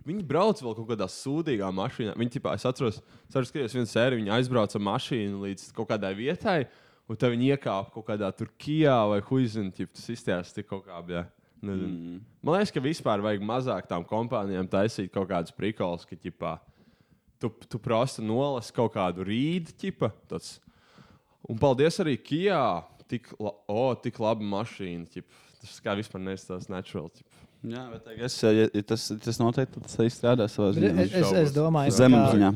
Izstāsta. Viņi brauc vēl kaut kādā sūdīgā mašīnā. Viņi, tipā, es atceros, arī skatījos vienu sēriju, viņi aizbrauca ar mašīnu līdz kaut kādai vietai, un tad viņi iekāpa kaut kādā Turcijā vai Huizina. Tas izskatās tik kaut kā. Jā. Mm. Man liekas, ka vispār vajag mazāk tām kompānijām taisīt kaut kādus prikols, ka ķipā, tu, tu prasa nolasi kaut kādu rīdu ķipa. Tāds. Un paldies arī Kijā. Tik, la, o, tik laba mašīna. Ķip. Tas kā vispār neizstāsta natural. Jā, bet es, ja, ja tas, tas noteikti tas arī strādā savā ziņā. Es, es, es domāju, Zemam ka- ziņā.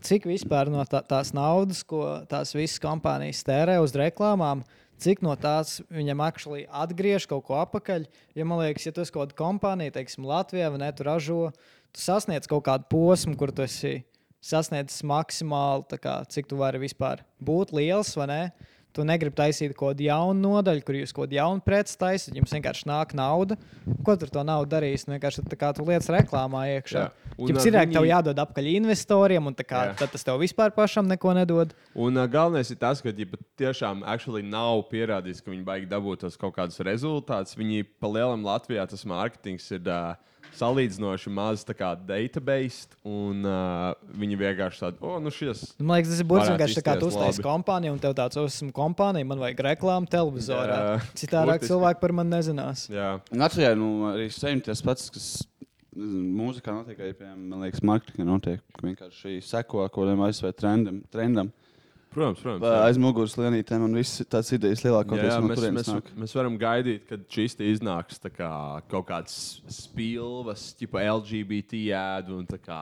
cik vispār no tā, tās naudas, ko tās visas kompānijas tērē uz reklāmām, cik no tās viņam actually atgriež kaut ko atpakaļ. Ja man liekas, ja tu esi kaut kāda kompānija, teiksim, Latvijā vai ne, tu ražo, tu sasniedz kaut kādu posmu, kur tu esi sasniedzis maksimāli, tā kā, cik tu vari vispār būt liels vai ne. Tu negribi taisīt kaut kādu jaunu nodaļu, kur jūs kaut kādu jaunu preci taisat. Jums vienkārši nāk nauda. Ko tur to naudu darīs? Nu, vienkārši tā kā tu lietas reklāmā iekšā. Jums ir viņi... viņi- tev jādod apakaļ investoriem, un tā kā, Jā. tad tas tev vispār pašam neko nedod. Un uh, galvenais ir tas, ka ja pat tiešām actually nav pierādīts, ka viņi baigi dabūt tos kaut kādus rezultātus. Viņi pa lielam Latvijā tas mārketings ir uh, salīdzinoši maz tā kā database, un uh, viņi vienkārši tādi, o, nu šis. Man liekas, tas ir varētu vienkārši tā kā tu uztaisīji labi." kompāniju, un tev tāds esmu kompānija, man vajag reklāmu televizorā. Jā, Citādi burtiski. cilvēki par mani nezinās. Jā. Latvijā nu, arī sevi tas pats, kas mūzikā notiek, arī, piemēram, marketingā notiek. ka Vienkārši seko kaut kādam ASV trendam. trendam. Protams, protams. Vai jā. Aiz muguras lienītēm un visas tās idejas lielākoties no mēs, mēs, nāk. mēs varam gaidīt, kad te iznāks tā kā, kaut kāds spilvas, tipo LGBT ēdu un tā kā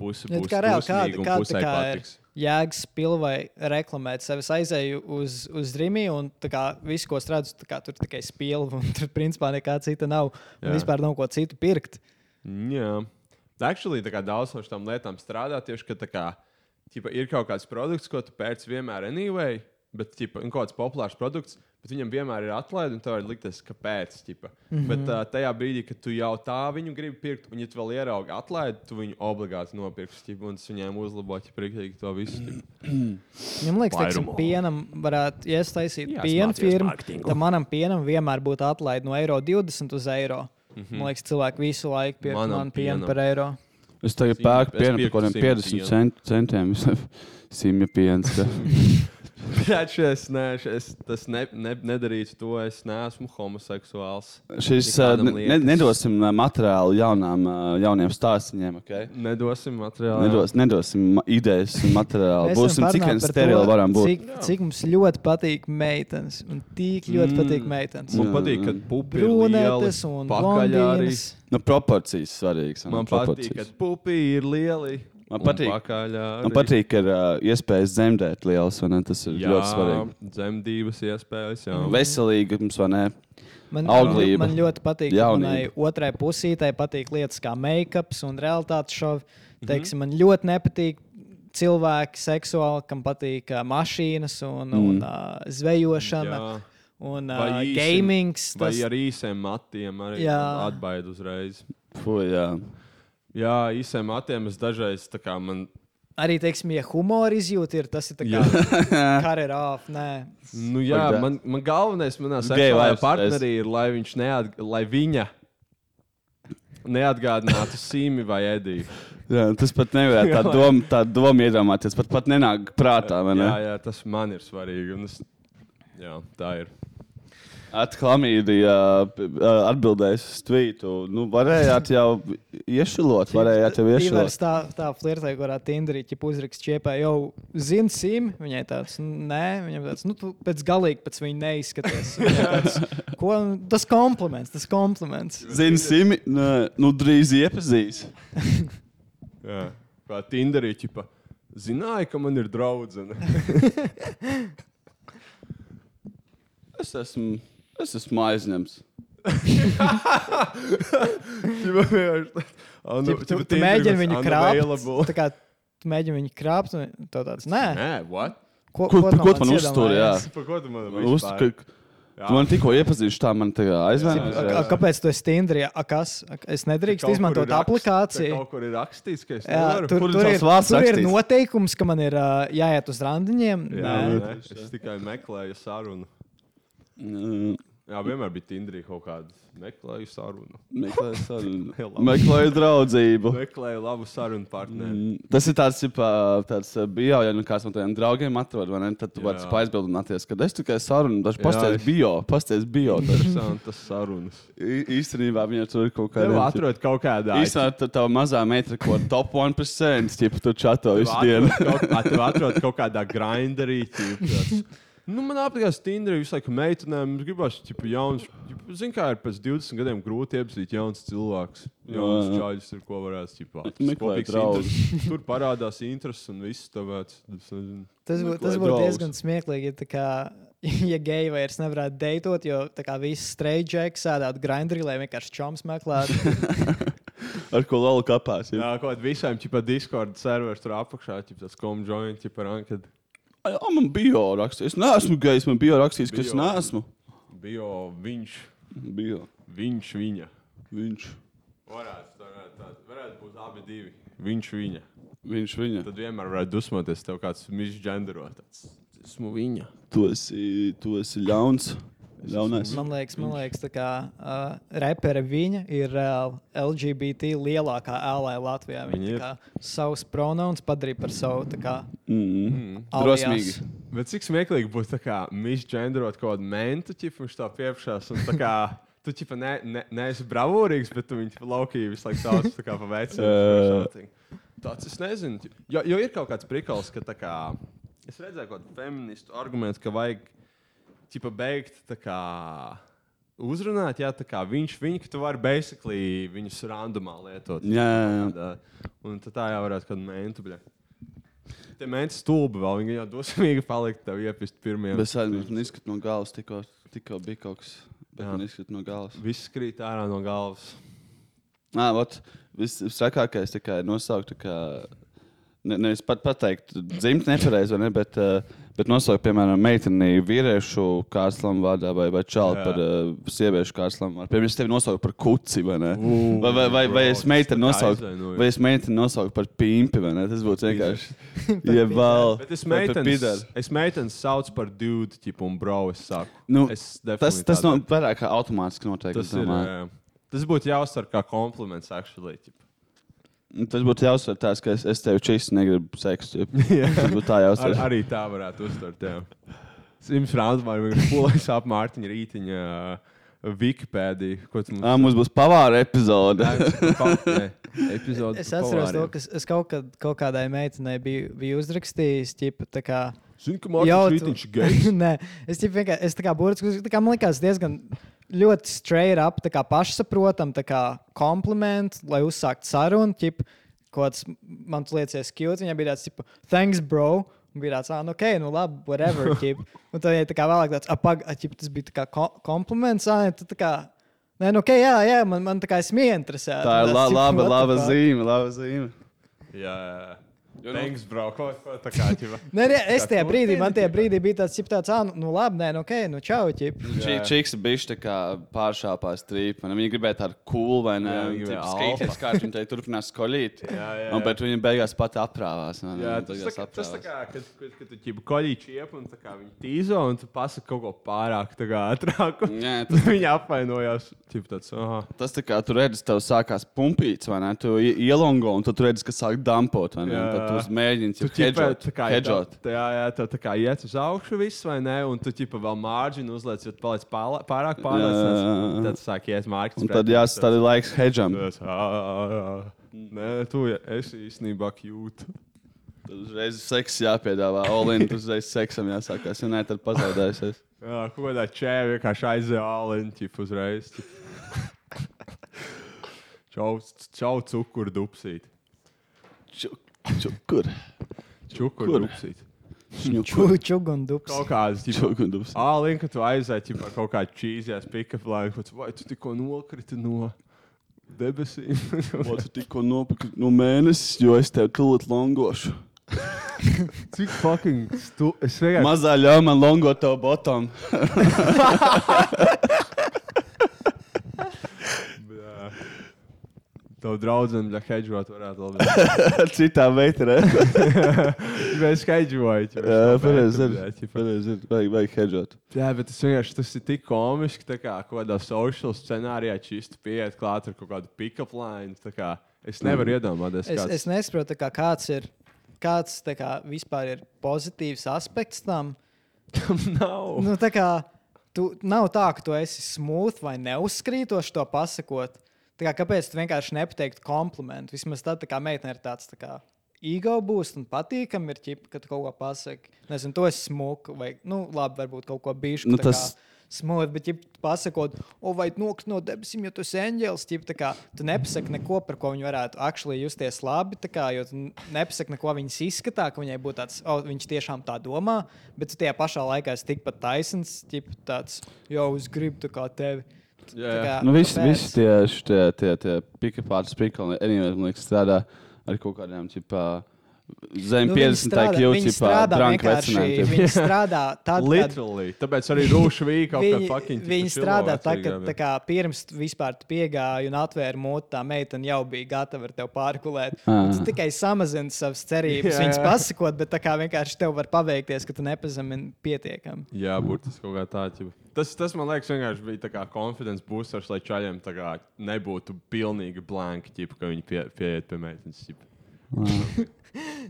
pusi Ja, būs tā kā reāli kāda, un kāda kā ir jēgas pilvai reklamēt sevi. Es aizēju uz, uz Rīgā, un tā kā visu, ko es redzu, tā kā tur tikai spilva, un tur principā nekā cita nav. Un Jā. vispār nav ko citu pirkt. Jā, actually, tā kā daudz no šīm lietām strādā tieši, ka tā kā, ķipa, ir kaut kāds produkts, ko tu pēc vienmēr anyway, bet ķipa, un kaut kāds populārs produkts, bet viņam vienmēr ir atlaide, un tev ir liktas, kāpēc. Ķipa. Mm Mhm. -hmm. Bet uh, tajā brīdī, kad tu jau tā viņu gribi pirkt, un ja tu vēl ieraugi atlaidi, tu viņu obligāti nopirksi, ķipa, un tas viņiem uzlabo ķipa, to visu. Ja man liekas, teiksim, Vairumu. pienam varētu iestaisīt Jā, piena smācies firmu. Tad manam pienam vienmēr būtu atlaide no eiro 20 uz eiro. Mm -hmm. Man liekas, cilvēki visu laiku Manam man pienu par eiro. Es tagad pērku pienu par kaut kādiem simja 50 pienu. cent, centiem. Simja piens. ka- Šis, nē, šis, tas ne, ne, nedarītu to, es neesmu homoseksuāls. Šis ne, nedosim uh, materiālu jaunām, uh, jauniem stāstiem. Okay? Nedosim materiālu. Nedos, nedosim idejas un materiālu. Būsim cik vien sterili varam būt. Cik, cik mums ļoti patīk meitenes. Un tik ļoti Mm. patīk meitenes. Man patīk, ka jā. pupi Brūnētes un pakaļ arī. Nu, proporcijas svarīgas. Man patīk, ka pupi ir lieli. Man un patīk. Man patīk, ka ir uh, iespējas dzemdēt liels, ne? Tas ir Jā, ļoti svarīgi. dzemdības iespējas. Jā. Veselīgi mums, vai ne? Man, Auglība. man ļoti patīk, ka manai otrai pusītei patīk lietas kā make-ups un realitātes šovi. Mhm. Teiksim, Man ļoti nepatīk cilvēki seksuāli, kam patīk uh, mašīnas un, Mm. un uh, zvejošana. Jā. Un uh, īsim- gamings. Vai Tas, ar īsiem matiem arī atbaid uzreiz. Fu, jā. Jā, īsiem matiem es dažreiz tā kā man. arī, teiksim, ja humora izjūta ir, tas ir tā kā karjerā. Nē, Nu, jā, Like that. man, man galvenais manā Gay seksuālajā lives, partnerī ir, lai viņš neat, lai viņa neatgādinātu Sīmi vai Ediju. jā, tas pat nevarētu tā doma, tā doma iedomāties. Pat, pat nenāk prātā, vai ne? Jā, jā, tas man ir svarīgi. un Es, jā, tā ir. Atklamīdija atbildēs uz tvītu. Nu, varējāt jau iešilot, varējāt jau iešilot. tā, tā flirtē, kurā Tinderī ķip uzrakst čiepē, jau zini sim, viņai tāds, nē, viņam tāds, nu, tu pēc galīgi pēc viņa neizskaties. Viņai Tāds, ko, tas kompliments, tas kompliments. Zini, Simi, nē, nu drīz iepazīs. Jā, kā Tinderī, ķipa, zināja, ka man ir draudzene. Es esmu, es esmu aizņemts. Ķipa, vienkārši, ah, nu, Ķip, tu, tu Tinderī mēģini viņu krāpt. Tā kā tu mēģini viņu krāpt, un tu tāds, nē. Nē, what? Ko, ko, no ko tu man manis uzsturi? Jā, iedomājies? Par ko tu man Uz, ka, vispār? tu man tikko iepazīsti, tā man tā A- a- Kāpēc tu esi Tinderī? A, kas? A, Es nedrīkstu Kaut kur izmantot ir rakst- aplikāciju. Kaut kur ir rakstīts, ka es Jā, nevaru. tur, Kur ir tur, ir, tavs vārds tur ir rakstīts? noteikums, ka man ir uh, jāiet uz randiņiem. Jā, Nē. nē, es tikai meklēju sarunu. Mm, Jā, vienmēr bija Tinderī kaut kāda meklēju sarunu. Meklēju sarunu. Meklēju draudzību. Meklēju labu sarunu partneri. Mm, Tas ir tāds, ģipā, tāds uh, bio, ja nu kāds no tādiem draugiem atrod, vai ne? Tad tu vari Jā. aizbildināties, ka es tikai sarunu, dažs Jā, pasties es- bio, pasties bio. Interesantas sarunas. Ī- Īstenībā viņa tur ir kaut kāda. atrod kaut kādā. Īstenībā tā tā mazā meitra, ko top 1%, tipa tur čato visu dienu. atrod kaut kādā grinderī. tāds, Nu, man apgādās Tinderī visu laiku meitenēm. Es gribētu, ķipa, jauns. Zinu, kā ir pēc 20 gadiem grūti iepazīt jauns cilvēks. Jauns Jā. čaļus ir ko varētu draugus. Tur parādās intereses un viss. Tāpēc. Tas būtu tas Meklē būt draugus. diezgan smieklīgi, ja, tā kā, ja geji vairs nevarētu deitot, jo tā kā visi streidžeki sēdētu grindrī, lai vienkārši čoms meklētu. Ar ko lalu kapās. Jā, kaut kādā visām ķipa Discord serveris tur apakšā, ķipa tas comjoint, ķipa ranked. Jā, man bio rakstīts. Es neesmu gejs, man bio rakstīts, ka es neesmu. Bio viņš, Bio. viņš viņa. Viņš. Varētu, varētu, tā, varētu būt abi divi. Viņš viņa. Viņš viņa. Tad vienmēr varētu dusmoties, tev kāds misgenderots. Esmu viņa. Tu esi, tu esi ļauns. Ļaunais. Man liekas, man liekas kā uh, repere viņa ir reāli LGBT lielākā ēlē Latvijā. Viņa Viņa savus pronouns padarīja par savu tā kā Mm. alias. Drosmīgi. Bet cik smieklīgi būtu misgenderot kaut kādu mentu, ķip, viņš tā piepšās. Un tā kā tu ķipa ne, ne, neesi bravūrīgs, bet tu viņu laukī visu laiku sauc tā kā pa Jā. vecinu. Tāds es nezinu. Jo, jo ir kaut kāds prikals, ka tā kā es redzēju kaut kādu feministu argumentu, ka vajag ķipa beigt tā kā uzrunāt, jā, tā kā viņš, viņa, ka tu vari basically viņus randomā lietot. Jā, jā, jā. Tā, un tad tā jau varētu kādu mentu, bļa. Tie menti stulbi vēl, viņi jau dosmīgi palikt tev iepist pirmie. Bet es aizmirsu, man izskata no galvas, tikko, tikko bija kaut kas. Bet Jā. man izskata no galvas. Viss krīt ārā no galvas. Nē, ot, viss visrakākais tikai nosaukt, tā kā, nevis pat pateikt, dzimt nepareizi, vai ne, bet, uh, bet nosaukt, piemēram, meiteni vīriešu kārslam vārdā vai, vai čalu Jā. par uh, sieviešu kārslam vārdā. Piemēram, es tevi nosaucu par kuci, vai ne? Ū, Vai, vai, vai, vai es meiteni nosaucu, vai es meiteni nosaucu par pimpi, vai ne? Tas būtu vienkārši. Ja vēl. Bet es meitenes, es meitenes saucu par dude, tipu, un bro, es saku. Nu, es Tas, definitely tas no, vairāk kā automātiski notiek. tas ir. Tas būtu jāuztver kā kompliments, actually. Ķip. Nu, Tas būtu jāuzsver tāds, ka es, es tevi čīsti negribu seksu. Tas būtu tā Ar, jāuzsver. arī tā varētu uztvert. Sims Frāns vai polais ap Mārtiņa rītiņa uh, Wikipēdiju. Ko tu mums Ā, mums būs pavāra epizode. epizode Es atceros to, ka es- kaut, kad, kaut kādai meitenei biju, biju uzrakstījis, ķipa, tā kā. Zini, ka tu- Rītiņš ir gejs? Nē, es vienkārši, es tā kā burtiski, tā kā man likās diezgan ļoti straight up, tā kā pašsaprotam, tā kā komplimentu, lai uzsāktu sarunu, kaut kāds man tu liecies cute, viņai bija tāds, ķipa, thanks, bro. Un bija tāds, ah, nu, ok, nu, labi, whatever. ķip. Un tad viņa tā kā vēlāk tāds, apag, ķip, tas bija tā kā ko- kompliments, ah, tu tā kā, nē, nu, ok, jā, jā, man, man tā kā esmu ieinteresēta. Tā ir la, ķip, laba, laba zīme, laba zīme. Jā, jā. Jo, nu- Thanks, bro. Ko, ko tā kā? Nē, nē, es tajā brīdī, man tajā brīdī bija tāds, tāds, ah, nu, nu labi, nē, nu, ok, nu, čau, ķip. Čī, čiks bija tā kā pāršāpās trīpa. Viņa gribēja tādu cool vai ne? Jā, viņa Skaties, kā viņa te turpinās skolīt. Jā, jā, jā. bet viņa beigās pat aprāvās. ne? Jā, Viņa tas, tā, kā- tas tā aprāvās. kā, kad, kad, kad tu ķipa koļīči iep un tā kā viņi tīzo un tu pasaki kaut ko pārāk tā kā ātrāk. Jā, Tad viņi apvainojās. Ķip tāds, aha. Tas tā kā tu redzi, tev sākās pumpīts, vai ne? Tu ielongo, un tad tu redzi, ka sāk dampot, vai ne? Jā, Un tu mēģini Tu ķipa, hedžot. tā kā hedžot. Tā, jā, jā, tā, tā kā iet uz augšu viss, vai ne? Un tu ķipa vēl mārģinu uzliec, jo tu paliec pārāk pārliecināts. Tad sāk iet mārķis. Un tad jāstāda laiks hedžam. Nē, tu esi īstenībā kļūt. Tad uzreiz seks jāpiedāvā. Olin, tad uzreiz seksam jāsākās. Ja nē, tad pazaudēsies. Jā, ko kādā čēvē vienkārši āliņķi uzreiz. ķip. Čau, čau cukuru dupsīt. Čukur. Čukuru Kur? dupsīt. Čugu un dups. Kaut kādas Čukur dupsīt. Āliņ, ka tu aizēji ķip, ar kaut kādu čīzijas pick-up kaut vai tu tikko nokriti no debesīm. Ko tu tikko nopirki no mēnesis, jo es tev tūlīt longošu. Cik fucking stu... Es vienkārši... Mazā ļauj man longot tev bottom. Jā. Tev draudzene, ja hedžot, varētu labi. Citā veidā. Mēs hedžojam. Jā, pareizi. Pareizi. Vajag, vajag hedžot. Jā, bet tas vienkārši tas ir tik komiski, tā kā kaut kādā social scenārijā čīsti pieiet klāt ar kaut kādu pick-up line. kā Es nevaru iedomāties, Es, kāds es nesaprotu, tā kā, kāds ir. Kāds kā, vispār ir pozitīvs aspekts tam? nav. Nu, tā kā, tu, nav tā, ka tu esi smooth vai neuzskrītoši to pasakot. Kā, kāpēc tu vienkārši nepateiktu komplimentu? Vismaz tad, kā meitene ir tāds tā kā ego būs un patīkami ir ķip, ka tu kaut ko pasaki. Nezinu, to es smuku vai, nu, labi, varbūt kaut ko bijuši. Nu, tas- Smūgi, bet, ja pasakot, o, vai nokrīt no debesīm, jo tu esi eņģēlis, tad tu nepasaki neko, par ko viņi varētu actually justies labi. Kā, jo tu nepasaki neko viņas izskatā, ka viņai būtu tāds, o, viņš tiešām tā domā, bet tu tajā pašā laikā esi tikpat taisns, ķip, tāds, jo es gribu tevi. Tā kā, Nu, visi, visi tie, tie, tie, tie pick-up spīkli, anyway, man liekas, strādā ar kaut kādiem, tipā, zem Nu, 50 viņi strādā- IQ, viņi strādā tad, kad Literally. Tāpēc arī rūši vīja kaut kā Viņi, fucking. viņi strādā tā, ka tā kā, pirms vispār tu piegāji un atvēri mutu, tā meitene jau bija gatava ar tevi pārkulēt. Ah. Tu tikai samazini savas cerības, Jā, viņas jā. pasakot, bet tā kā vienkārši tev var paveikties, ka tu nepazemini pietiekami. Jā, burtiski kaut kā tāda. Tas, tas man liekas, vienkārši bija tā kā confidence boosters, lai čaļiem nebūtu pilnīgi blanki, ķipa, ka viņi pie, pieiet pie meitenes.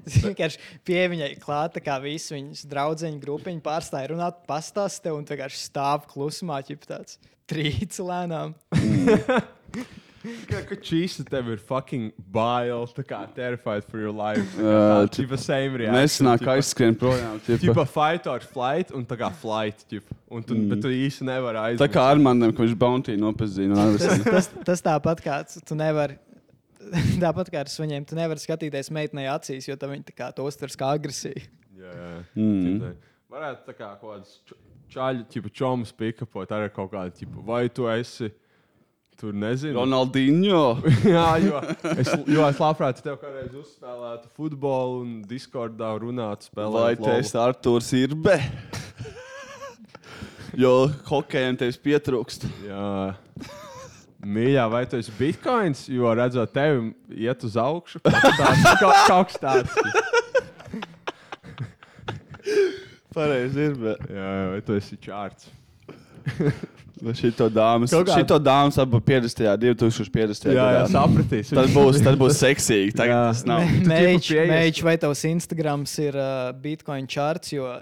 Tas vienkārši pie viņai klāta, kā visi viņas draugiņu grupiņu pārstāja runāt, pastāstīt tev un vienkārši stāv klusumā, ķip tāds trīci lēnām. Kā ka čīsta tev ir fucking bail, tā kā terrified for your life. Tā tipa same reaction. Nesanāk ķipa- aizskrien projām. Tipa fight or flight un tā kā flight, ķipa. Un tu, mm. bet tu īsti nevari aizmirst. Tā kā Armandam, ka viņš bounty nopazīja. No Tas, tas, tas tāpat kā tu nevari. Tāpat kā ar suņiem, tu nevari skatīties meitenei acīs, jo kā to uztvers kā agresiju. Jā, jā. Mm. Varētu tā kā kaut kāds čaļi, tipa čoms pikapot arī kaut kādu, tipa, vai tu esi. Tur nezinu. Ronaldinho. Jā, jo es, jo es labprāt tev kādreiz uzspēlētu futbolu un Discordā runātu, Vai spēlētu. tu esi Arthurs Irbe? jo hokejam tevis pietrūkst. Jā. Mīļā, vai tu esi bitkoins, jo redzot tevi iet uz augšu? Kaut kas tāds. Pareizi ir. Bet... Jā, vai tu esi čārts? Vai šito dāmas, Kaut kā- šito dāmas ap 50. 2050. Jā, jā, gadā. sapratīs. Tad būs, tad būs seksīgi. Tagad tas. Mēģinājums, vai tavs Instagrams ir uh, Bitcoin charts, jo uh,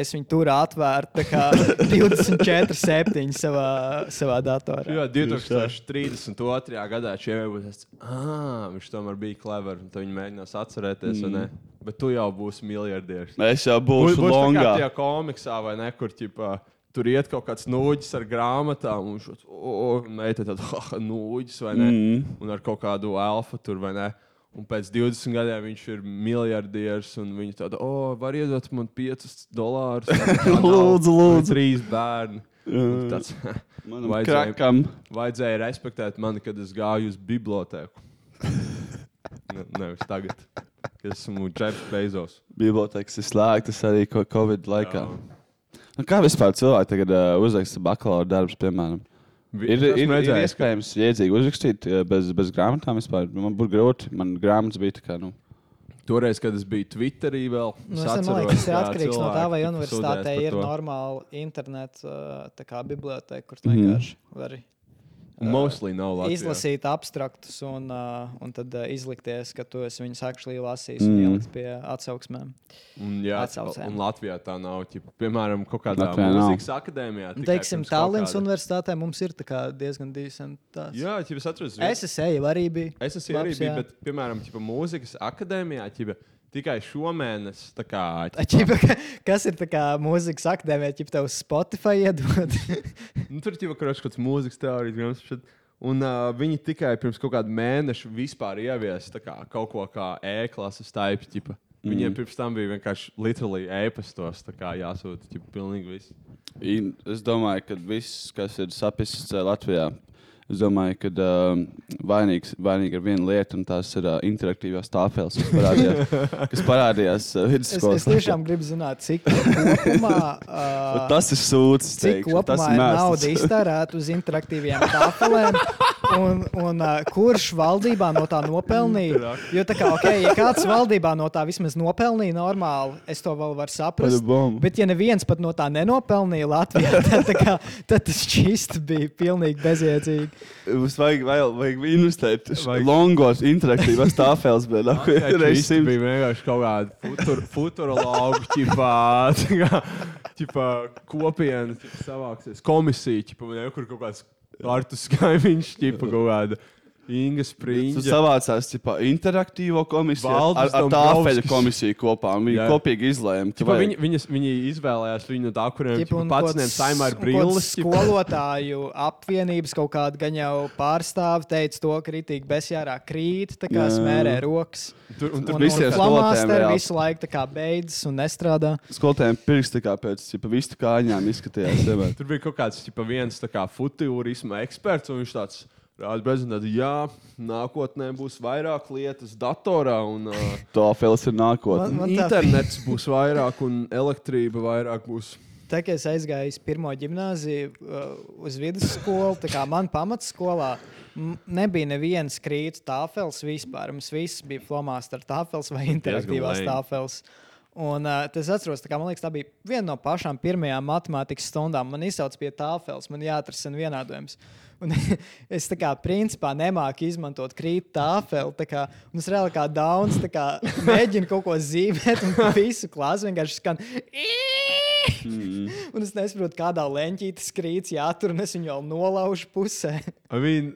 es viņu tur atvērtu tā kā 24, 7 savā, savā datorā. Jo 2032. gadā šiem jau būs, ah, viņš tomēr bija clever, un viņi mēģinās atcerēties, mm. ne? Bet tu jau būsi miljardieris. Es jau būšu būs tā kā longā. tajā komiksā vai ne, kur ķipā, tur iet kaut kāds nūģis ar grāmatām, un viņš to meita tad, ah, nūģis vai ne, Mhm. un ar kaut kādu alfa tur vai ne. Un pēc 20 gadiem viņš ir miljardieris, un viņš tāda, oh, var iedot man 5 dolārus. Lūdzu, lūdzu. Trīs bērni. Jā. Tāds, Manam vajadzēja, krakam. vajadzēja respektēt mani, kad es gāju uz bibliotēku. ne, nevis tagad, kad esmu Džefs Bezos. Bibliotēkas ir slēgtas arī Covid laikā. Nu, kā vispār cilvēki tagad uh, uzraksta bakalaura darbus, piemēram? Ir, ir, ir ka- iespējams iedzīgi uzrakstīt uh, bez, bez grāmatām vispār. Man būtu grūti. Man grāmatas bija tā kā, nu, Toreiz, kad es biju Twitterī, vēl Nu, es domāju, ka tas ir atkarīgs no tā, vai universitātē ir normāla interneta kā biblioteka, kur Mhm. vienkārši vari Mostly nav Latvijā. izlasīt abstraktus un, uh, un tad uh, izlikties, ka tu esi viņus actually lasījis un Mm. ielikt pie atsauksmēm. Un, jā, Atsaucēm. un Latvijā tā nav. Ķip, piemēram, kaut kādā Latvijā nav. mūzikas akadēmijā. Un, tikai teiksim, Tallinas kāda- universitātē mums ir tā kā diezgan decents. Jā, ķip, es atceros. Es esmu arī bijis. Es esmu arī bijis, bet, piemēram, ķipa, mūzikas akadēmijā ķipa, tikai šomēnes. Kā, Čipa, ka- kas ir kā mūzikas akadēmija, ja tev Spotify iedod? nu, tur jau kaut kāds mūzikas teorijas grāmatas. Un uh, viņi tikai pirms kaut kāda mēneša vispār ieviesa kā kaut ko kā e-klases taipu. ķipa. Viņiem Mm. pirms tam bija vienkārši literally e-pastos jāsūta ķipa, pilnīgi viss. In- Es domāju, ka viss, kas ir sapists uh, Latvijā, es domāju, ka uh, vainīgs, vainīga ir viena lieta, un tās ir uh, interaktīvās tāfeles, kas parādījās, kas parādījās uh, Es, vidusskolas es tiešām gribu zināt, cik kopumā, uh, Tas ir sūds. cik kopumā ir nauda iztērēta uz interaktīviem tāfelēm. Un, un uh, kurš valdībā no tā nopelnīja? Jo, tā kā, okay, ja kāds valdībā no tā vismaz nopelnīja normāli, es to vēl varu saprast. Bet, ja neviens pat no tā nenopelnīja Latvijā, tad, tā kā, tad tas šķist bija pilnīgi bezjēdzīgi. Mums vajag, vajag, vajag investēt longos, interaktīvās tāfeles, bet Tas reizēm bija vienkārši kaut kāda futur, futurologa ķipā, tā kā, ķipā, kopiena ķipā, savāksies. Komisija, ķipā, jau kur kaut kāds Artus Kaimiņš, ķipā, kaut kāda Inga Tu Springa. savācās ķipa, interaktīvo komisiju ar, Valdis ar tāfelu Dombrovskis. komisiju kopā. Viņi Jā. kopīgi izlēma, vajag- viņi, viņas, viņi izvēlējās viņu no tā, kuriem un pats kaut ņem saimā ar kāds Skolotāju apvienības kaut kāda gan jau pārstāve teica to, ka rītīgi besjārā krīt, tā kā Jā. smērē rokas. Tur, un tur un, visiem skolotājiem visu laiku tā kā beidzas un nestrādā. Skolotājiem pirksti kā pēc ķipa, vistu kājām izskatījās. Tur bija kaut kāds ķipa, viens tā kā futūrisma eksperts, un viņš tāds prezentēt, jā, nākotnē būs vairāk lietas datorā, un uh, Tāfeles ir Man- nākotne. man tā- internets būs vairāk, un elektrība vairāk būs. Tā kā es aizgāju uz pirmo gimnāziju, uh, uz vidusskolu, tā kā man pamatskolā nebija nevienas krītas tāfeles vispār. Mums viss bija flomās ar tāfeles vai interaktīvās tāfeles. Un, uh, tas atceros, tā, kā, man liekas, tā bija viena no pašām pirmajām matemātikas stundām. Man izsauc pie tāfeles, man jāatrisina vienādojums. Un es tā kā principā nemāku izmantot krītu tāfeli. Tā kā, un es reāli kā daudz kā, mēģinu kaut ko zīmēt, un visu klāstu vienkārši skan. Un es nesaprotu, kādā leņķī tas krīts jātur, un es viņu vēl nolaužu pusē. I mean,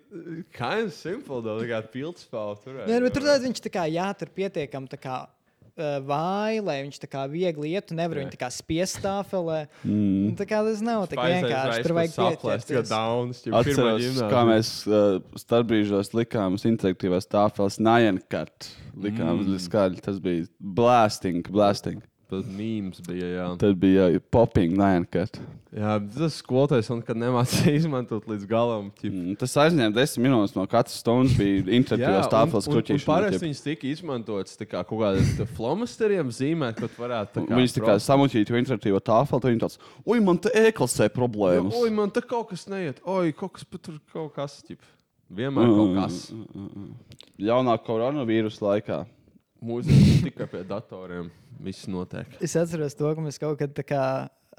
kind of simple, though, tā kā pildspēle turēt. Nē, nu, tur tad viņš tā kā jātur pietiekami tā kā. Uh, vai, lai viņš tā kā viegli ietu, nevar viņu tā kā spiest tāfelē. Mm. Tā kā tas nav tik vienkārši. Tur vajag saplēst, tikai pieķerties. daudz. Atceros, kā mēs uh, starpbrīžos likām uz interaktīvās tāfeles Najankat. Likām mm. skaļi. Tas bija blasting, blasting. Tas mīmīms bija, jā. Tad bija uh, popping Najankat. Jā, tas skolotājs man kad nemācīja izmantot līdz galam. Mm, tas aizņēma desmit minūtes no katras stundas. Bija un, un kruķīšana. parasti viņas tika izmantotas kā kaut kādiem flomasteriem zīmēt, tu varētu. kā Viņas tā kā samuķīja to interaktīvo tāfeli, tad viņi tāds, ui, man te e-klasē Jā, problēmas. Oi, man te kaut kas neiet. Oi, kaut kas pat tur kaut kas. Ķip. Vienmēr kaut kas. Jaunā koronavīrusa laikā. Mūzika tikai pie datoriem. Viss notiek. Es atceros to, ka mēs kaut kad tā kā.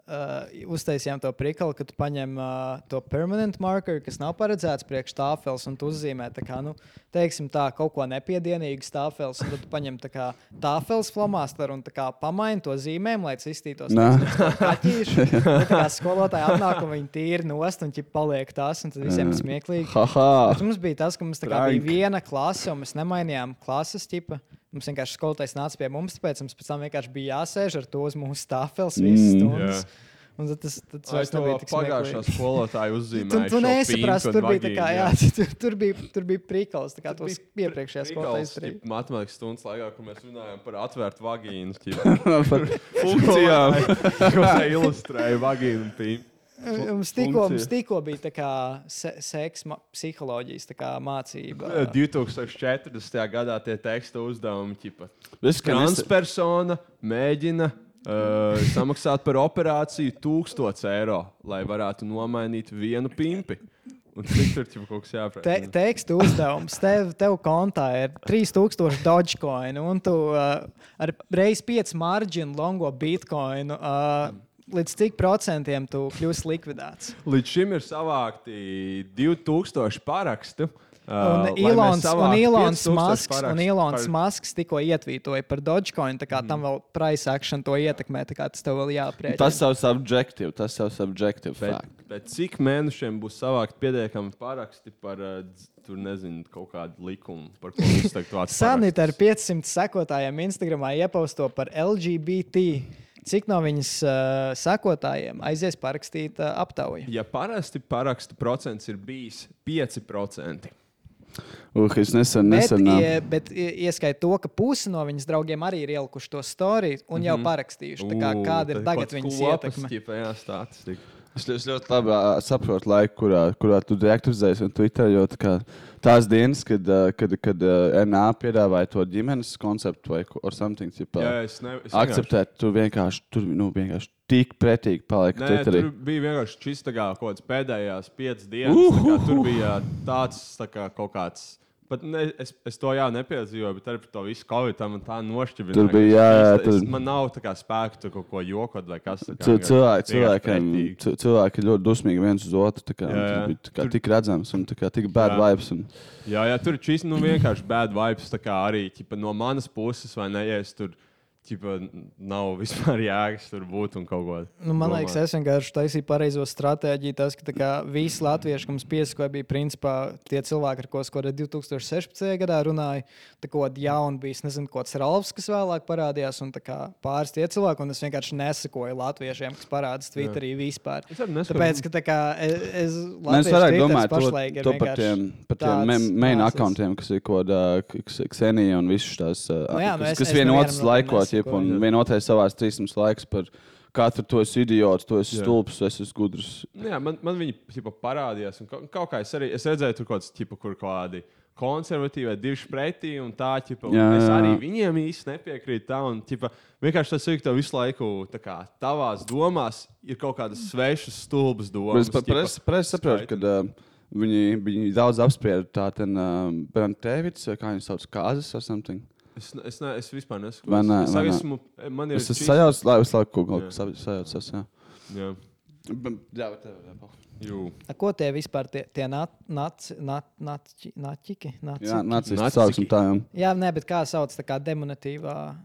Uh, uztaisījām to prikali, ka tu paņem uh, to permanent markeru, kas nav paredzēts priekš tāfeles, un tu uzzīmē tā kā, nu, teiksim, tā kaut ko nepiedienīgu tāfeles, un tad tu paņem tā kā tāfeles flomāsteru un tā kā pamaini to zīmēm, lai tas izstītos Nā. kaķīši. Tā kā skolotāji atnāk un viņi tīri nost un ķip paliek tas, un tad visiem ir smieklīgi. Haha. Bet mums bija tas, ka mums tā kā Prank. bija viena klase, un mēs nemainījām klases tipu. Mums vienkārši skolotājs nāca pie mums, tāpēc mums pēc tam vienkārši bija jāsēž ar to uz mūsu stāfeles visas Mm. stundas. Un tad tas, tad tas Ai, nebija tik pagājušā skolotāja Tu, uzzīmēja. tu šo nesaprasti, tur bija tā kā, jā, tur, tur bija, tur bija prikals, tā kā tos iepriekšējā Prikals, skolotājs ķip, darīja. Matemātikas stundas laikā, kur mēs runājām par atvērtu vagīnu. Par funkcijām. Ko ilustrēja vagīnu pīnu. Mums tikko, mums tikko bija tā kā se, seksa psiholoģijas tā kā mācība. 2040. gadā tie teksta uzdevumi, ķipa. Transpersona mēģina uh, samaksāt par operāciju 1000 eiro, lai varētu nomainīt vienu pimpi. Un tur ķipa, kaut kas jāprasa? Te, teksta uzdevums. Tev, tev kontā ir 3000 dogecoin, un tu uh, ar reiz 5 marģinu longo bitcoinu uh, līdz cik procentiem tu kļūsi likvidēts? Līdz šim ir savākti 2000 parakstu. Un Uh, mēs Ilons, un Ilons 5000 Masks, un Ilons par- Masks tikko ietvītoja par Dogecoin, tā kā tam vēl price action to ietekmē, tā kā tas tev vēl jāprēķina. Tas savs objektīvs, tas savs objektīvs. Bet, bet cik mēnešiem būs savākt pietiekami paraksti par, uh, tur nezinu, kaut kādu likumu, par ko jūs tagad vācat? Sanita ar 500 sekotājiem Instagramā iepausto par LGBT. Cik no viņas uh, sekotājiem aizies parakstīt uh, aptauju? Ja parasti parakstu procents ir bijis 5%, Uh, es nesen, Bet, nesen ā, ie, bet ie- ieskait to, ka pusi no viņas draugiem arī ir ielikuši to storiju un jau Mhm. parakstījuši. Tā kā, kāda ir tagad viņas ietekme? ķipa, jā, statistika. Es ļoti, ļoti labi ā, saprotu laiku, kurā, kurā tu deaktivizējies un Twitter. Jo tā kā, tās dienas, kad, ā, kad, kad ā, NA piedāvāja to ģimenes konceptu vai or something, tipa, Jā, es ne- es akceptēt, tu vienkārši, tur, nu, vienkārši tik pretīgi paliek Nē, Twitterī. tur bija vienkārši šis tā kā kaut kāds pēdējās piecas dienas. tā Kā, tur bija tāds tā kā kaut kāds. Pat ne, es, es to jau nepiedzīvoju, bet par to visu Covid man tā nošķirta. Tur bija, jā, jā, tur- Man nav tā kā spēka tur kaut ko jokot vai kas tāds. Cil- Cilvēki, cilvēkiem, cil- cilvēki ļoti dusmīgi viens uz otru. tā Kā, Jā, jā. bija tā kā, tik redzams un tā kā, tik bad Jā. vibes. Un, Jā, jā, tur šis nu, vienkārši bad vibes. tā kā Arī ķipa, no manas puses, vai ne? Ja es tur ķipa, nav vispār jēgas tur būt un kaut ko. Nu, man domāt. liekas, es vienkārši taisīju pareizo stratēģiju. Tas, ka tā kā visi latvieši, kas mums piesakoja, bija principā tie cilvēki, ar ko es kaut kādā 2016. gadā runāju. Tā kā jauni bija, nezinu, kaut kāds Ralfs, kas vēlāk parādījās, un tā kā pāris tie cilvēki, un es vienkārši nesakoju latviešiem, kas parādās Twitterī vispār. Es arī nesakoju. Tāpēc, ka tā kā es, es Mēs latviešu varētu domāt pašlaik ir to, to par tiem, par tiem main- main accountiem, kas ir kaut kādā Ksenija un visas tās, uh, Nu jā, nu kas, es- kas es vienotrs no laikot, jeb, un nesakoju. vienotrais savās trīsdesmit laiks par katru to esi idiots, to Jā. stulbs, es esmu gudrs. Nu Jā, man, man viņi ķipa, parādījās. un Kaut, kaut kā es arī es redzēju, tur kaut kāds, ķipa, kur kādi konservatīvi, divi pretī. un Tā, ķipa, un Jā, es jā, arī jā. viņiem īsti nepiekrītu. Tā, un, ķipa, vienkārši tas ir, ka tev visu laiku tā kā, tavās domās ir kaut kādas svešas, stulbas domas. Es saprotu, ka uh, viņi, viņi daudz apsprieda tādu uh, Brantēvicu, vai kā viņi sauc, kāzas vai something. Es, es, ne, es vispār nesaku. Vai ne, es, vai es esmu, man ir Es esmu sajauts, lai es laiku kaut Jā. ko sajaucas. Jā. Jā. B- Jā, bet tev, jā. A, Ko tie vispār tie, tie naci, naci, naci, naci, Jā, Naciki. sauksim tā jau. Jā, nē, bet kā sauc tā kā demonatīvā?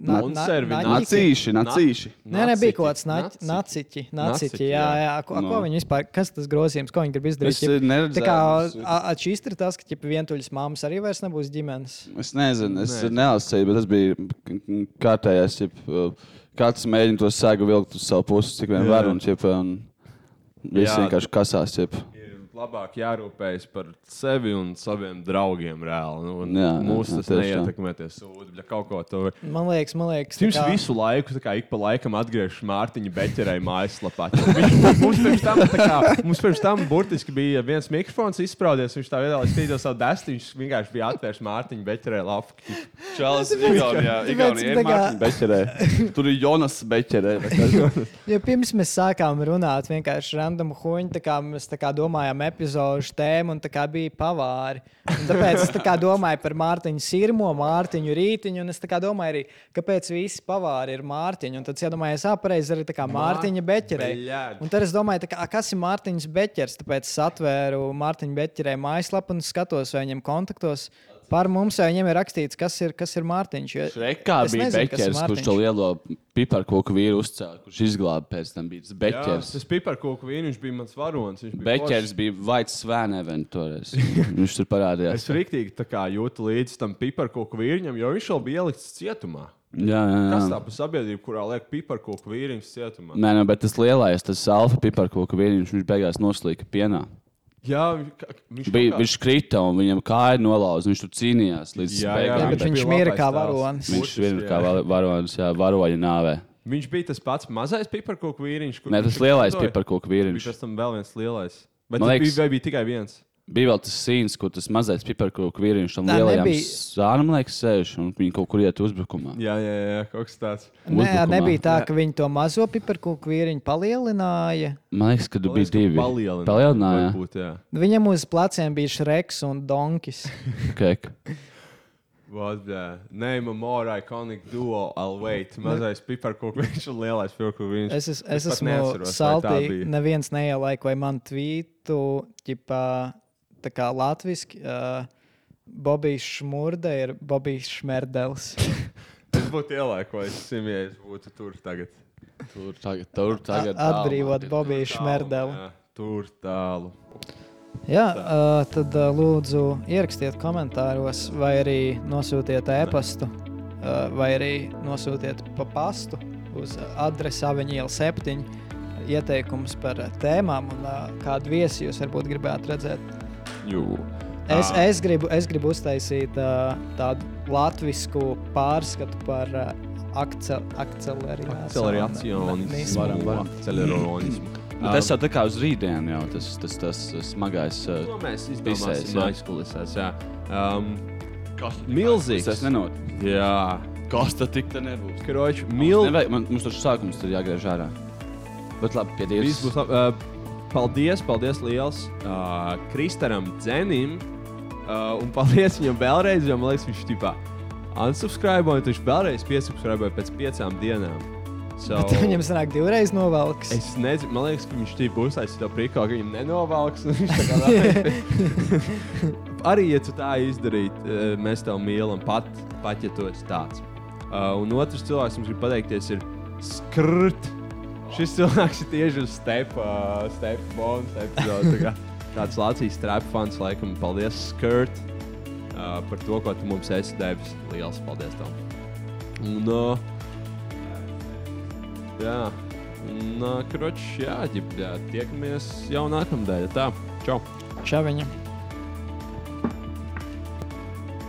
Na- na-? Nacīši, nacīši. Nē, nē, bija kaut kāds Naciķi. naciķi. Jā, jā. Ko, No. ko viņi vispār, kas tas grozījums, ko viņi grib izdarīt? Es eh, neredzēju. Tā kā es- a- a- šis ir tas, ka ķipa, vientuļas māmas arī vairs nebūs ģimenes. Es nezinu, es Nē. nelasīju, bet tas bija kārtējais. Jeb, uh, katrs mēģina to sēgu vilkt uz savu pusi, cik vien var. Un, jeb, un visi Jā. vienkārši kasās. Jeb. Labāk jārūpējas par sevi un saviem draugiem reāli. Nu, Jā, mūs jā, tas neietekmē, tie sūdi. Ja kaut ko to Man liekas, man liekas, Viņš kā- visu laiku, kā ik pa laikam, atgriežas Mārtiņa Beķerai mājaslapā. Viņš, mums pirms tam, kā, mums pirms tam burtiski bija viens mikrofons izsprādzies, viņš tā lai stīdot savu desti, viņš vienkārši bija atvērts Mārtiņa Beķerai lapu. Čalis, Igaunijā, Igaunijā ir Mārtiņa Beķerē. Tur ir Jonas Beķerē. Ja pirms mēs sākām runāt, vienkārši random huņi, tā kā mēs tā kā domājām epizodu tēmu, un tā kā bija pavāri. Un tāpēc es tā domāju par Mārtiņu Sirmo, Mārtiņu Rītiņu, un es domāju arī, kāpēc visi pavāri ir Mārtiņu. Un tad es iedomājos, apreiz arī Mārtiņa Beķerē. Un tad es domāju, kā, kas ir Mārtiņš Beķers, tāpēc es atvēru Mārtiņu Beķerē mājaslapu un skatos, vai viņam kontaktos. Par mums jau viņiem ir rakstīts, kas ir, kas ir Mārtiņš. jo Rekā es bija nezinu, Beķers, kurš to lielo piparkoku vīru uzcēla, kurš izglāba pēc tam bija tas Jā, Beķers. tas piparkūku vīns bija mans varonis. viņš bija Beķers bija Vaits Svēnevens toreiz. Viņš tur parādījās. Es kā jūtu līdzi tam piparkūku vīriņam, jo viņš jau bija ielikts cietumā. Jā, jā, jā. Kas tā par sabiedrību, kurā liek piparkūku vīriņš cietumā? Nē, nē, bet tas lielais, tas alfa piparkoka vīriņš, viņš beigās noslīka pienā. Jā, viņš, viņš, Bija, viņš krita un viņam kāja nolauza. Viņš tur cīnījās līdz beigām. Viņš viņš bija mira kā varonis. Viņš ir kā varonis, jā, varoja nāvē. Viņš bija tas pats mazais piparkūku vīriņš. kur Nē, tas viņš lielais Bija vīriņš. tas tam vēl viens lielais. Bet Man tas liekas- bija, bija tikai viens. Bija vēl tas sīns, kur tas mazais piparkoka vīriņš tam Nē, lielajam nebija. sānam liekas sēž un viņi kaut kur iet uzbrukumā. Jā, jā, jā, kaut kas tāds. Nē, Uzbrukumā. nebija tā, ka viņi to mazo piparkūku vīriņu palielināja. Man liekas, ka tu biji divi. Palielināja. Palielināja. Varbūt, jā. Viņam uz pleciem bija šreks un donkis. Kek. What the name of more iconic duo? I'll wait. Mazais piparkūks un lielais piparkūks. Es, es, es pat esmu neatceros, vai tā saltī. bija. Neviens neielaikoja man tvītu, ģipā, tā kā latviski. Uh, Bobijs Šmurda ir Bobijs Šmerdels. Es būtu ielaikojis simt, ja es būtu tur tagad. Tur tagad, tur tagad. A- Atbrīvot. Bobiju Šmerdelu. Tur tālu. Jā, uh, tad uh, lūdzu ierakstiet komentāros, vai arī nosūtiet e-pastu, uh, vai arī nosūtiet pa pastu uz adresi Aviņģēla 7. Ieteikums par tēmām un uh, kādu viesi jūs varbūt gribētu redzēt. Jū. Es, es, gribu, es gribu uztaisīt uh, tādu latviešu pārskatu par uh, akcel. Akcelerācijas. Bet tas jau tā kā uz rītdienu jau tas, tas, tas, tas smagais. uh, To mēs izdomāsim aizkulisēs. Um, Kas milzīgs. Tas nenotiek. Jā. Kas tad tik te nebūs? Kroči, Mums mil... nevajag- man- Mums taču sākums tur jāgriež ārā. Bet labi, pie Dievas. Viss būs labi. Uh, paldies, paldies liels uh, Kristaram Zenim. Uh, un paldies viņam vēlreiz, jo man liekas, viņš tipā unsubscribe, un viņš vēlreiz piesubscribe pēc piecām dienām. So, Bet viņam sanāk divreiz novalks. Es nezinu, man liekas, ka viņš tīpa uztaisīja to prikā, ka viņam vēlreiz- Arī, ja tu tā izdarītu, mēs tev mīlam, pat, pat ja tu esi tāds. Uh, un otrs cilvēks, mums grib pateikties, ir skrrt. Šis cilvēks ir tieši uz stepa, stepa bonus epizodes. Tāds Latvijas trap fans, laikam, paldies, Skrt, uh, par to, ko tu mums esi devis. Lielas paldies tev. Un, uh, jā, un, uh, kroč, jā, ģip, jā, tiekamies jau nākamdēļ. Tā, čau! Čau viņam!